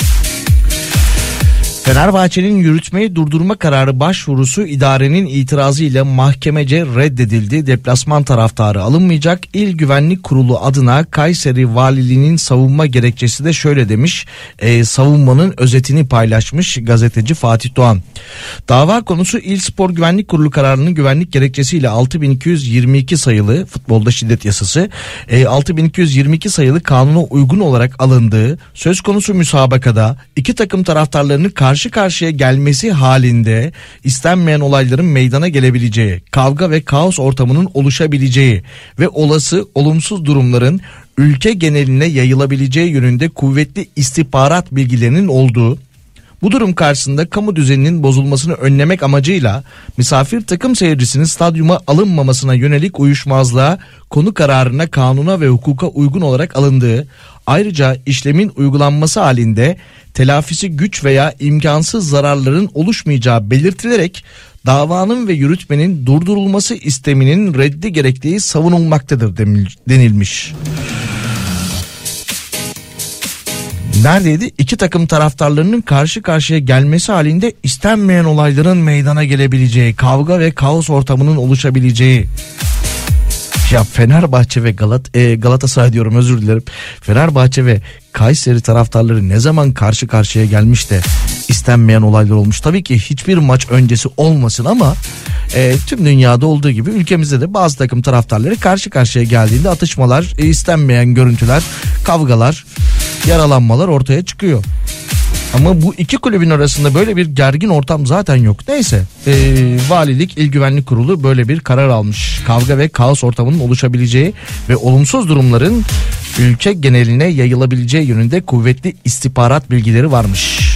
Fenerbahçe'nin yürütmeyi durdurma kararı başvurusu idarenin itirazı ile mahkemece reddedildi. Deplasman taraftarı alınmayacak. İl Güvenlik Kurulu adına Kayseri Valiliğinin savunma gerekçesi de şöyle demiş. E, savunmanın özetini paylaşmış gazeteci Fatih Doğan. Dava konusu İl Spor Güvenlik Kurulu kararının güvenlik gerekçesiyle 6222 sayılı futbolda şiddet yasası e, 6222 sayılı kanuna uygun olarak alındığı söz konusu müsabakada iki takım taraftarlarının karşı karşıya gelmesi halinde istenmeyen olayların meydana gelebileceği, kavga ve kaos ortamının oluşabileceği ve olası olumsuz durumların ülke geneline yayılabileceği yönünde kuvvetli istihbarat bilgilerinin olduğu bu durum karşısında kamu düzeninin bozulmasını önlemek amacıyla misafir takım seyircisinin stadyuma alınmamasına yönelik uyuşmazlığa konu kararına kanuna ve hukuka uygun olarak alındığı ayrıca işlemin uygulanması halinde telafisi güç veya imkansız zararların oluşmayacağı belirtilerek davanın ve yürütmenin durdurulması isteminin reddi gerektiği savunulmaktadır denilmiş. Neredeydi? İki takım taraftarlarının karşı karşıya gelmesi halinde istenmeyen olayların meydana gelebileceği, kavga ve kaos ortamının oluşabileceği. Ya Fenerbahçe ve Galat e, Galatasaray diyorum özür dilerim. Fenerbahçe ve Kayseri taraftarları ne zaman karşı karşıya gelmiş de istenmeyen olaylar olmuş. Tabii ki hiçbir maç öncesi olmasın ama e, tüm dünyada olduğu gibi ülkemizde de bazı takım taraftarları karşı karşıya geldiğinde atışmalar, e, istenmeyen görüntüler, kavgalar, yaralanmalar ortaya çıkıyor. Ama bu iki kulübün arasında böyle bir gergin ortam zaten yok. Neyse e, valilik il güvenlik kurulu böyle bir karar almış. Kavga ve kaos ortamının oluşabileceği ve olumsuz durumların ülke geneline yayılabileceği yönünde kuvvetli istihbarat bilgileri varmış.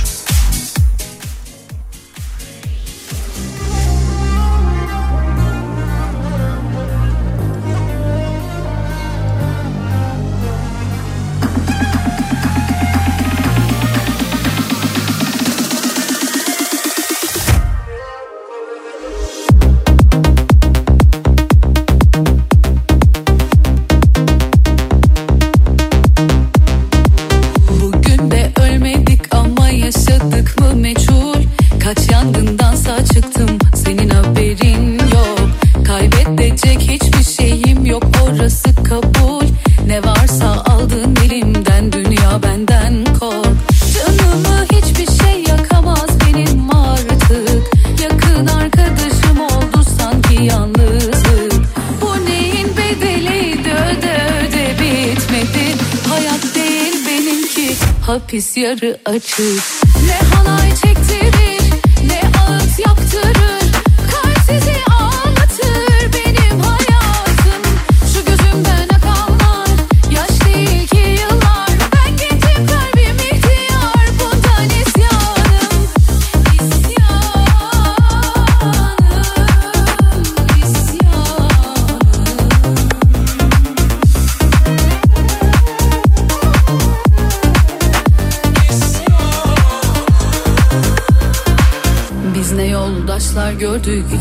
Hapis yarı açık. Ne halay çektirir ne ağıt yaptırır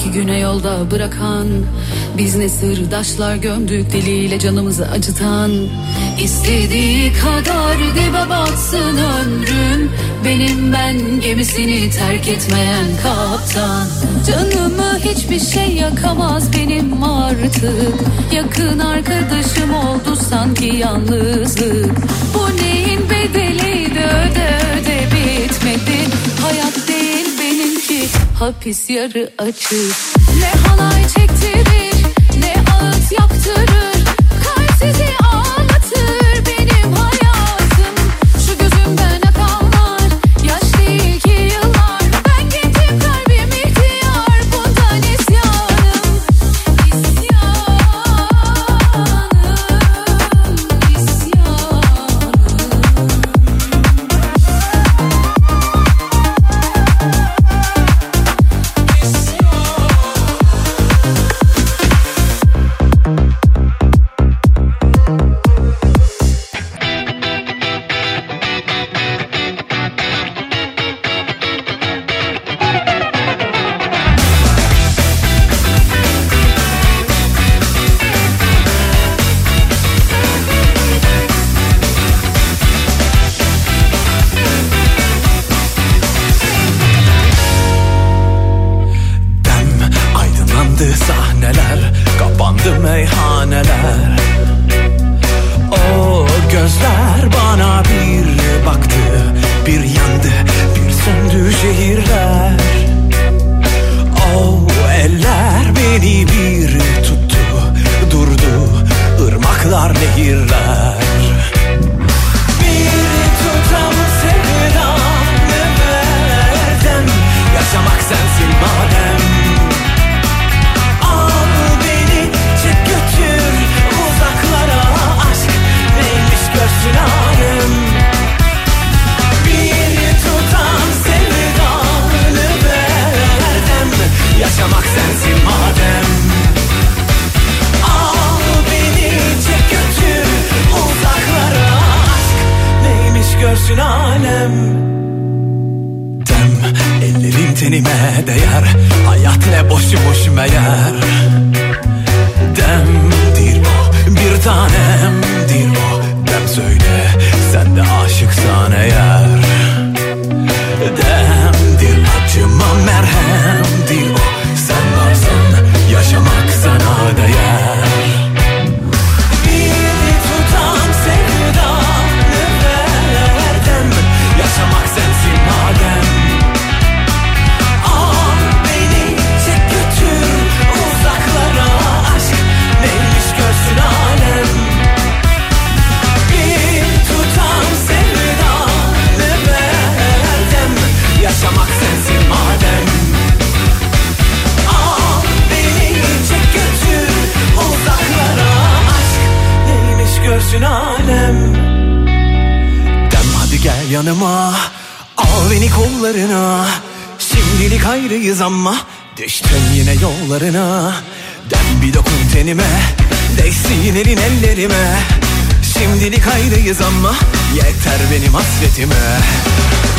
iki güne yolda bırakan Biz ne sırdaşlar gömdük diliyle canımızı acıtan. İstediği kadar dibe batsın ömrüm Benim ben gemisini terk etmeyen kaptan. Canımı hiçbir şey yakamaz benim artık. Yakın arkadaşım oldu sanki yalnızlık. Bu neyin bedeliydi öde öde bitmedi. Hayat hapis yarı açık. Ne halay Boşu boş meğer. Demdir o bir tanemdir Şimdilik ayrıyız ama Yeter benim hasretime.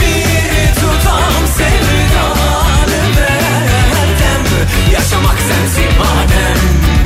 Bir tutam sevdanı verdim Yaşamak sensin madem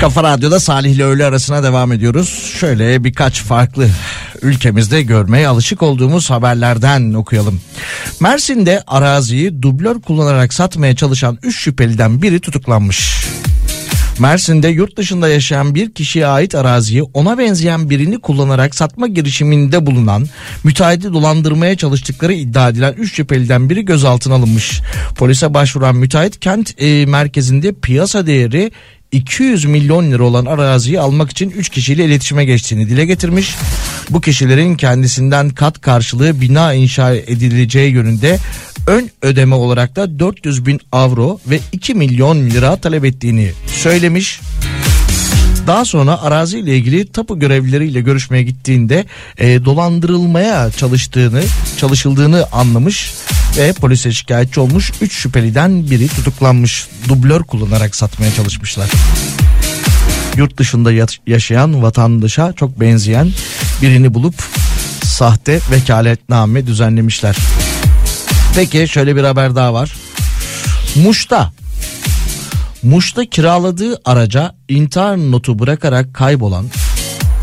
Kafa Radyo'da Salih ile öğle arasına devam ediyoruz. Şöyle birkaç farklı ülkemizde görmeye alışık olduğumuz haberlerden okuyalım. Mersin'de araziyi dublör kullanarak satmaya çalışan 3 şüpheliden biri tutuklanmış. Mersin'de yurt dışında yaşayan bir kişiye ait araziyi ona benzeyen birini kullanarak satma girişiminde bulunan müteahhiti dolandırmaya çalıştıkları iddia edilen 3 şüpheliden biri gözaltına alınmış. Polise başvuran müteahhit kent e, merkezinde piyasa değeri 200 milyon lira olan araziyi almak için 3 kişiyle iletişime geçtiğini dile getirmiş. Bu kişilerin kendisinden kat karşılığı bina inşa edileceği yönünde ön ödeme olarak da 400 bin avro ve 2 milyon lira talep ettiğini söylemiş. Daha sonra araziyle ilgili tapu görevlileriyle görüşmeye gittiğinde e, dolandırılmaya çalıştığını, çalışıldığını anlamış ve polise şikayetçi olmuş. 3 şüpheliden biri tutuklanmış. Dublör kullanarak satmaya çalışmışlar. Yurt dışında yaşayan vatandaşa çok benzeyen birini bulup sahte vekaletname düzenlemişler. Peki şöyle bir haber daha var. Muş'ta Muş'ta kiraladığı araca intihar notu bırakarak kaybolan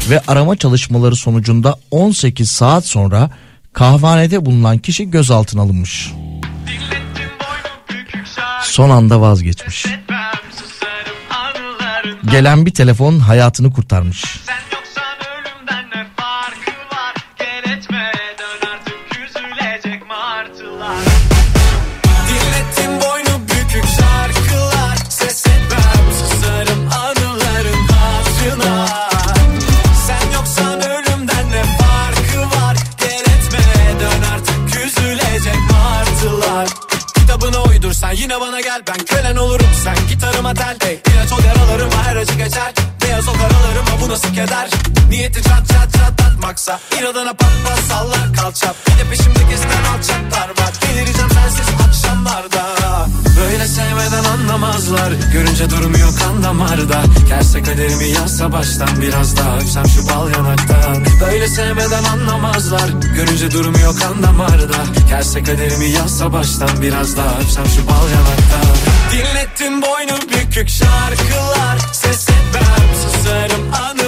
ve arama çalışmaları sonucunda 18 saat sonra kahvanede bulunan kişi gözaltına alınmış. Son anda vazgeçmiş. Gelen bir telefon hayatını kurtarmış. Dinlettim sen gitarıma tel hey, İlaç ol yaralarıma her acı geçer. Beyaz o karalarıma bu nasıl keder? Niyeti çat çat çatlatmaksa İnadına pat pat sallar kalçap Bir de peşimde gezen alçaklar sevmeden anlamazlar. Görünce durmuyor kan damarda. Gelse kaderimi yazsa baştan Biraz daha öpsem şu bal yanaktan Böyle sevmeden anlamazlar. Görünce durmuyor kan damarda. Gelse kaderimi yazsa baştan Biraz daha öpsem şu bal yanaktan Dinlettin boynu bükük şarkılar. Ses etmem susarım anıların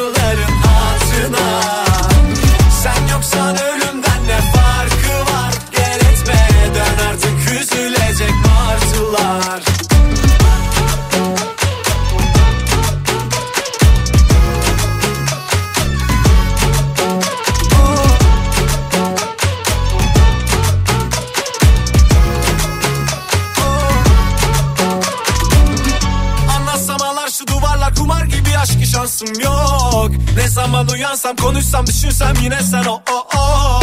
zaman uyansam konuşsam düşünsem yine sen o o o.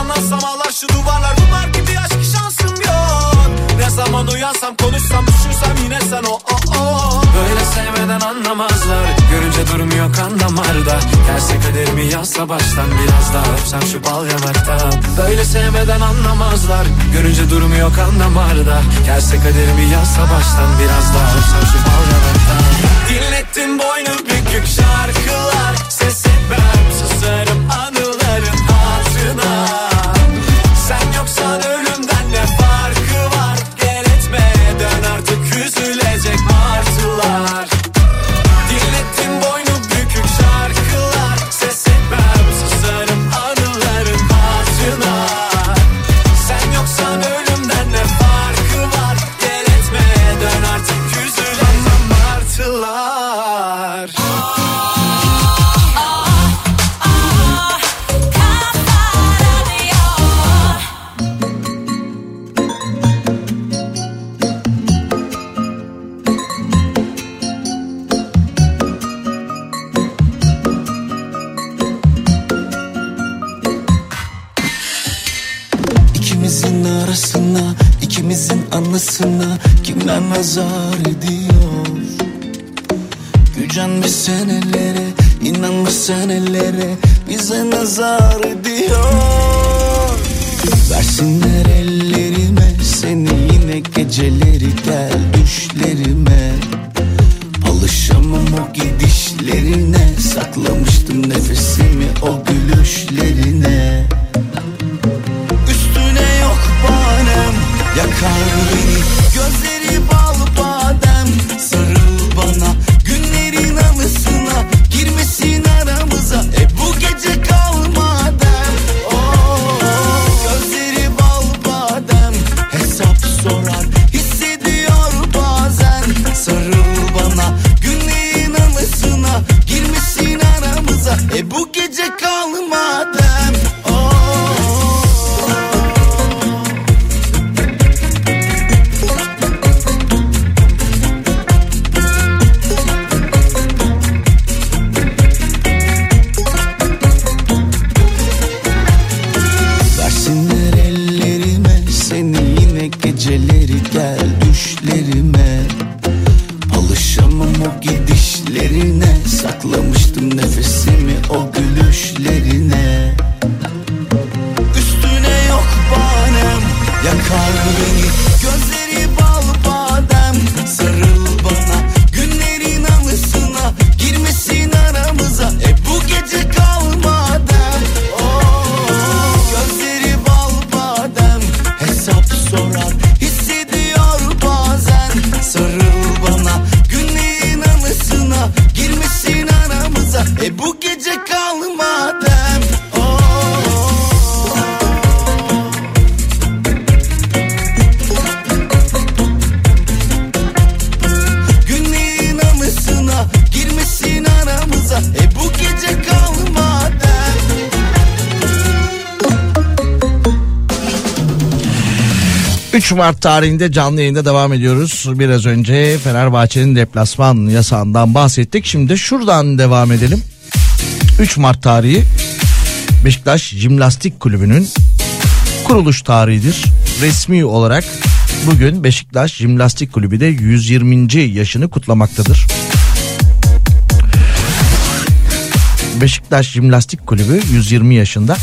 Anlatsam ağlar şu duvarlar kumar gibi aşkı şansım yok. Ne zaman uyansam konuşsam düşünsem yine sen o o o. Böyle sevmeden anlamazlar Görünce durmuyor kan damarda. Gelse kaderimi yazsa baştan Biraz daha öpsem şu bal yanaktan Böyle sevmeden anlamazlar Görünce durmuyor kan damarda. Gelse kaderimi yazsa baştan Biraz daha öpsem şu bal yanaktan Dinlettin boynu bükük şarkılar. Ses etmem susarım anıların senelere, inanmış senelere bize nazar ediyor. Versinler ellerime seni yine geceleri gel düşlerime. Alışamam o gidişlerine Saklamıştım nefesimi o gülüşlerine Üstüne yok banem Yakar beni Gözleri 3 Mart tarihinde canlı yayında devam ediyoruz. Biraz önce Fenerbahçe'nin deplasman yasağından bahsettik. Şimdi şuradan devam edelim. 3 Mart tarihi Beşiktaş Jimnastik Kulübü'nün kuruluş tarihidir. Resmi olarak bugün Beşiktaş Jimnastik Kulübü de 120. yaşını kutlamaktadır. Beşiktaş Jimnastik Kulübü 120 yaşında.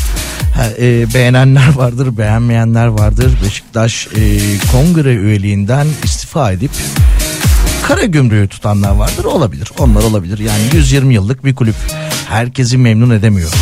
E, beğenenler vardır, beğenmeyenler vardır. Beşiktaş e, kongre üyeliğinden istifa edip kara gümrüğü tutanlar vardır. Olabilir. Onlar olabilir. Yani 120 yıllık bir kulüp herkesi memnun edemiyor.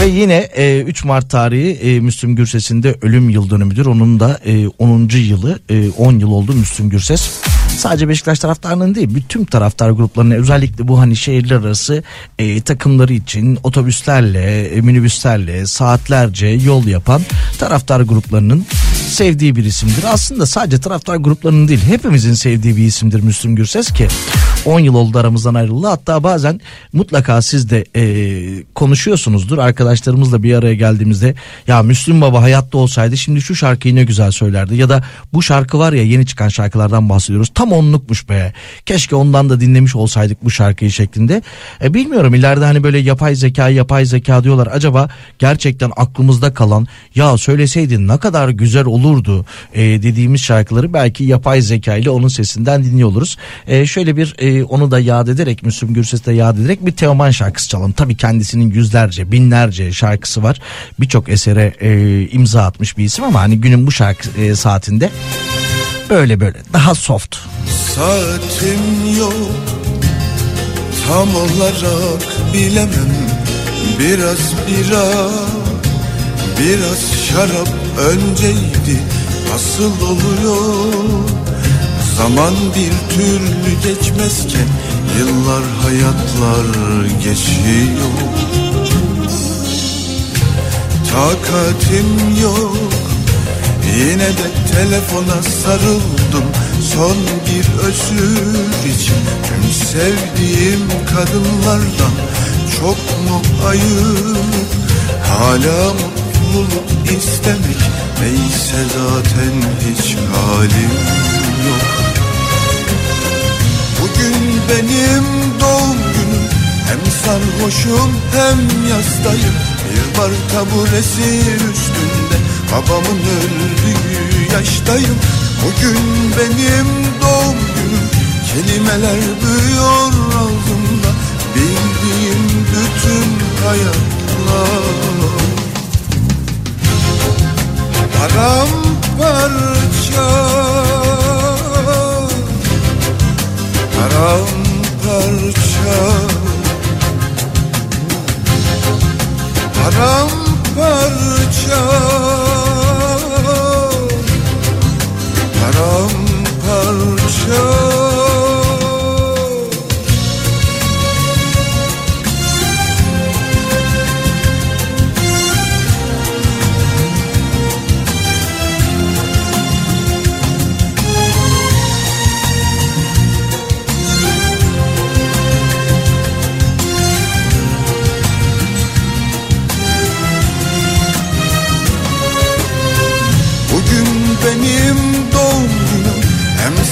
Ve yine e, 3 Mart tarihi e, Müslüm Gürses'in de ölüm yıl dönümüdür. Onun da e, 10. yılı e, 10 yıl oldu Müslüm Gürses. Sadece Beşiktaş taraftarının değil bütün taraftar gruplarının özellikle bu hani şehirler arası e, takımları için otobüslerle e, minibüslerle saatlerce yol yapan taraftar gruplarının sevdiği bir isimdir. Aslında sadece taraftar gruplarının değil hepimizin sevdiği bir isimdir Müslüm Gürses ki 10 yıl oldu aramızdan ayrıldı. Hatta bazen mutlaka siz de e, konuşuyorsunuzdur. Arkadaşlarımızla bir araya geldiğimizde ya Müslüm Baba hayatta olsaydı şimdi şu şarkıyı ne güzel söylerdi. Ya da bu şarkı var ya yeni çıkan şarkılardan bahsediyoruz. Tam onlukmuş be. Keşke ondan da dinlemiş olsaydık bu şarkıyı şeklinde. E, bilmiyorum ileride hani böyle yapay zeka yapay zeka diyorlar. Acaba gerçekten aklımızda kalan ya söyleseydin ne kadar güzel olurdu e, dediğimiz şarkıları belki yapay zeka ile onun sesinden dinliyor oluruz. E, şöyle bir e, onu da yad ederek Müslüm Gürses'i de yad ederek bir Teoman şarkısı çalalım. Tabii kendisinin yüzlerce binlerce şarkısı var. Birçok esere e, imza atmış bir isim ama hani günün bu şarkı e, saatinde böyle böyle daha soft. Saatim yok Tam olarak bilemem Biraz bira Biraz şarap önceydi Nasıl oluyor Zaman bir türlü geçmezken Yıllar hayatlar geçiyor. Takatim yok Yine de telefona sarıldım. Son bir özür için Tüm sevdiğim kadınlardan Çok mu ayıp? Hala mutluluk istemek Neyse zaten hiç halim Bugün benim doğum günüm. Hem sarhoşum hem yastayım. Bir bar taburesi üstünde. Babamın öldüğü yaştayım. Bugün benim doğum günüm. Kelimeler büyüyor ağzımda. Bildiğim bütün hayatlar. Paramparça Paramparça Paramparça Paramparça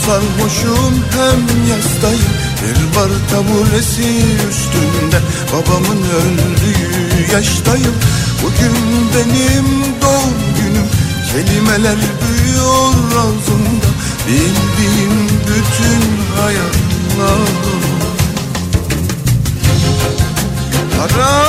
sarhoşum hem yastayım. Bir bar taburesi üstünde. Babamın öldüğü yaştayım. Bugün benim doğum günüm. Kelimeler büyüyor ağzımda. Bildiğim bütün hayatlar Paramparça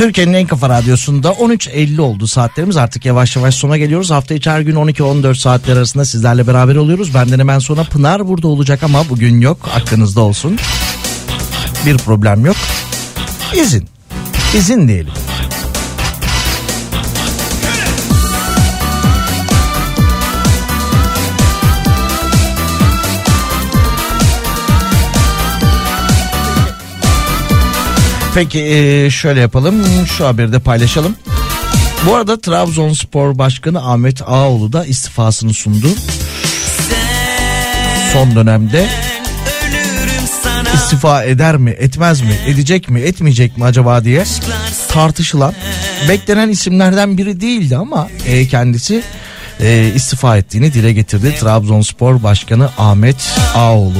Türkiye'nin en kafa radyosunda 13.50 oldu saatlerimiz artık yavaş yavaş sona geliyoruz. Hafta içi her gün 12-14 saatler arasında sizlerle beraber oluyoruz. Benden hemen sonra Pınar burada olacak ama bugün yok aklınızda olsun. Bir problem yok. İzin. İzin diyelim. Peki eee, şöyle yapalım şu haberi de paylaşalım. Bu arada Trabzonspor Başkanı Ahmet Ağoğlu da istifasını sundu. son dönemde istifa eder mi, etmez mi, edecek mi, etmeyecek mi acaba diye tartışılan beklenen isimlerden biri değildi ama e, kendisi e, istifa ettiğini dile getirdi. Trabzonspor Başkanı Ahmet Ağoğlu.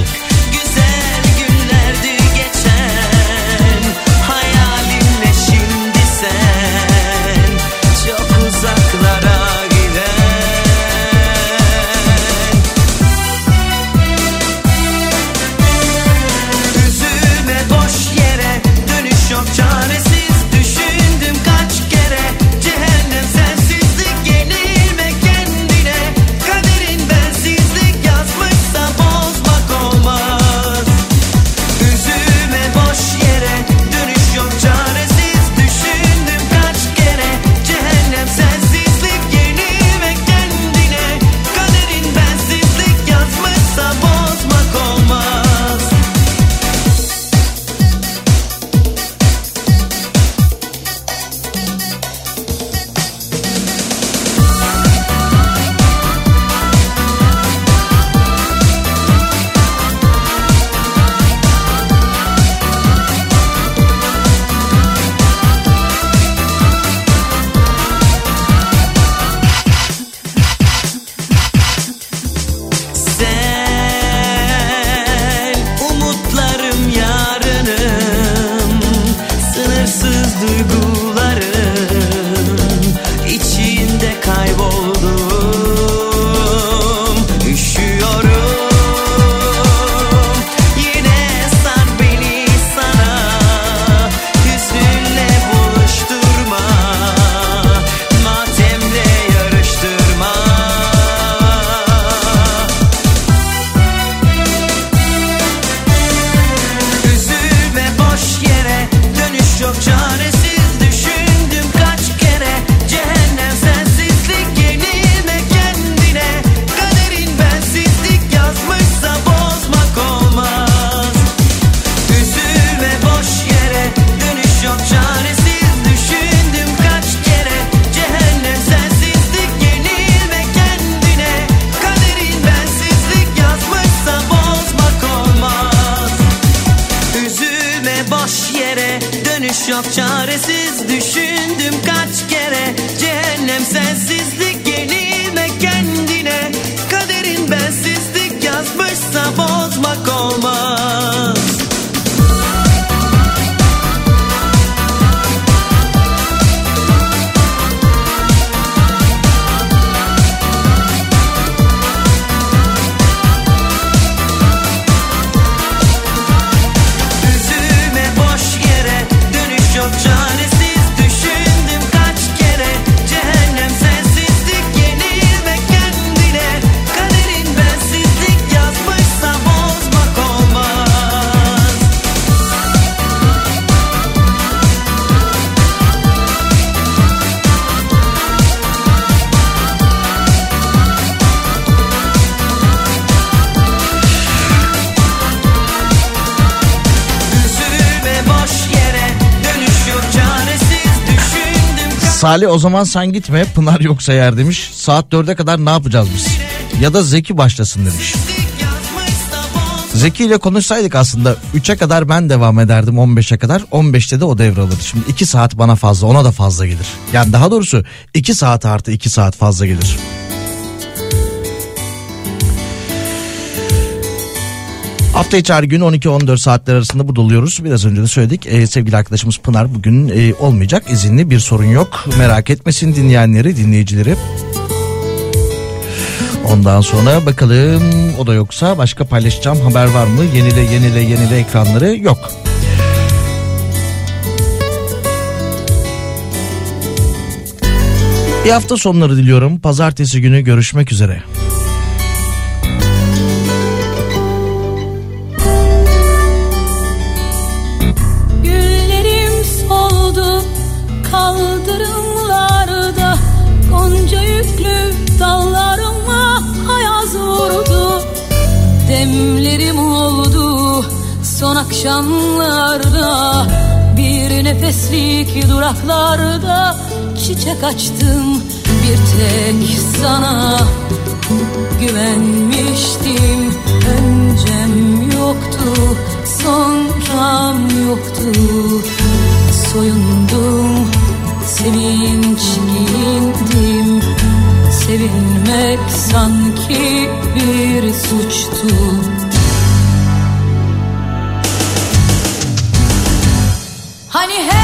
Salih o zaman sen gitme Pınar yoksa yer demiş. Saat 4'e kadar ne yapacağız biz? Ya da Zeki başlasın demiş. Zeki ile konuşsaydık aslında 3'e kadar ben devam ederdim 15'e kadar 15'te de o devralır. Şimdi 2 saat bana fazla ona da fazla gelir. Yani daha doğrusu 2 saat artı 2 saat fazla gelir. Hafta içi her gün 12-14 saatler arasında burada oluyoruz. Biraz önce de söyledik. Ee, sevgili arkadaşımız Pınar bugün e, olmayacak. izinli bir sorun yok. Merak etmesin dinleyenleri, dinleyicileri. Ondan sonra bakalım o da yoksa başka paylaşacağım haber var mı? Yenile yenile yenile ekranları yok. Bir hafta sonları diliyorum. Pazartesi günü görüşmek üzere. Son akşamlarda bir nefeslik duraklarda Çiçek açtım bir tek sana. Güvenmiştim öncem yoktu Sonram yoktu. Soyundum sevinç giyindim. Sevilmek sanki bir suçtu. Hani hep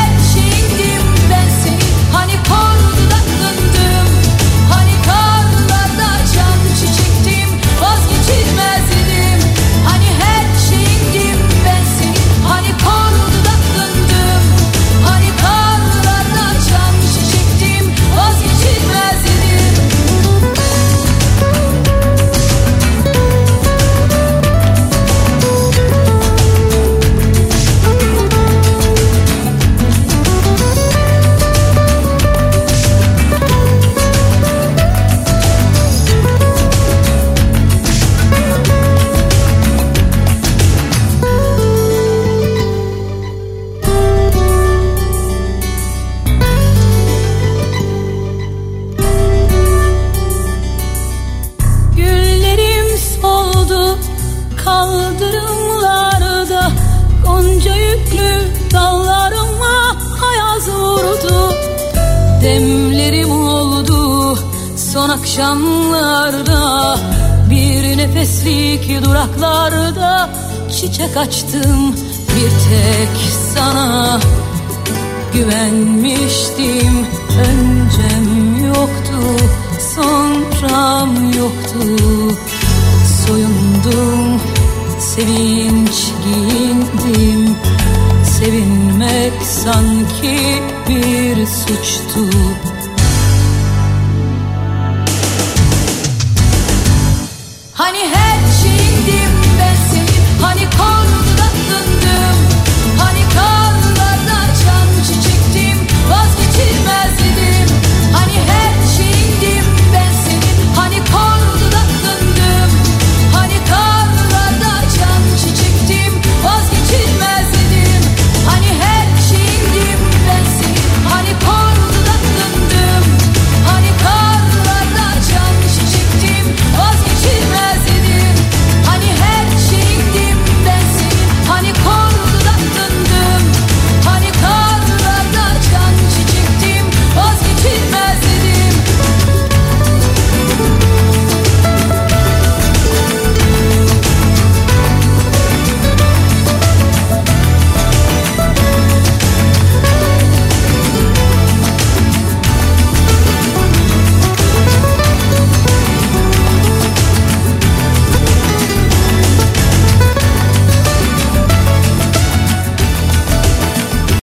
çiçek açtım bir tek sana. Güvenmiştim öncem yoktu sonram yoktu. Soyundum sevinç giyindim. Sevinmek sanki bir suçtu.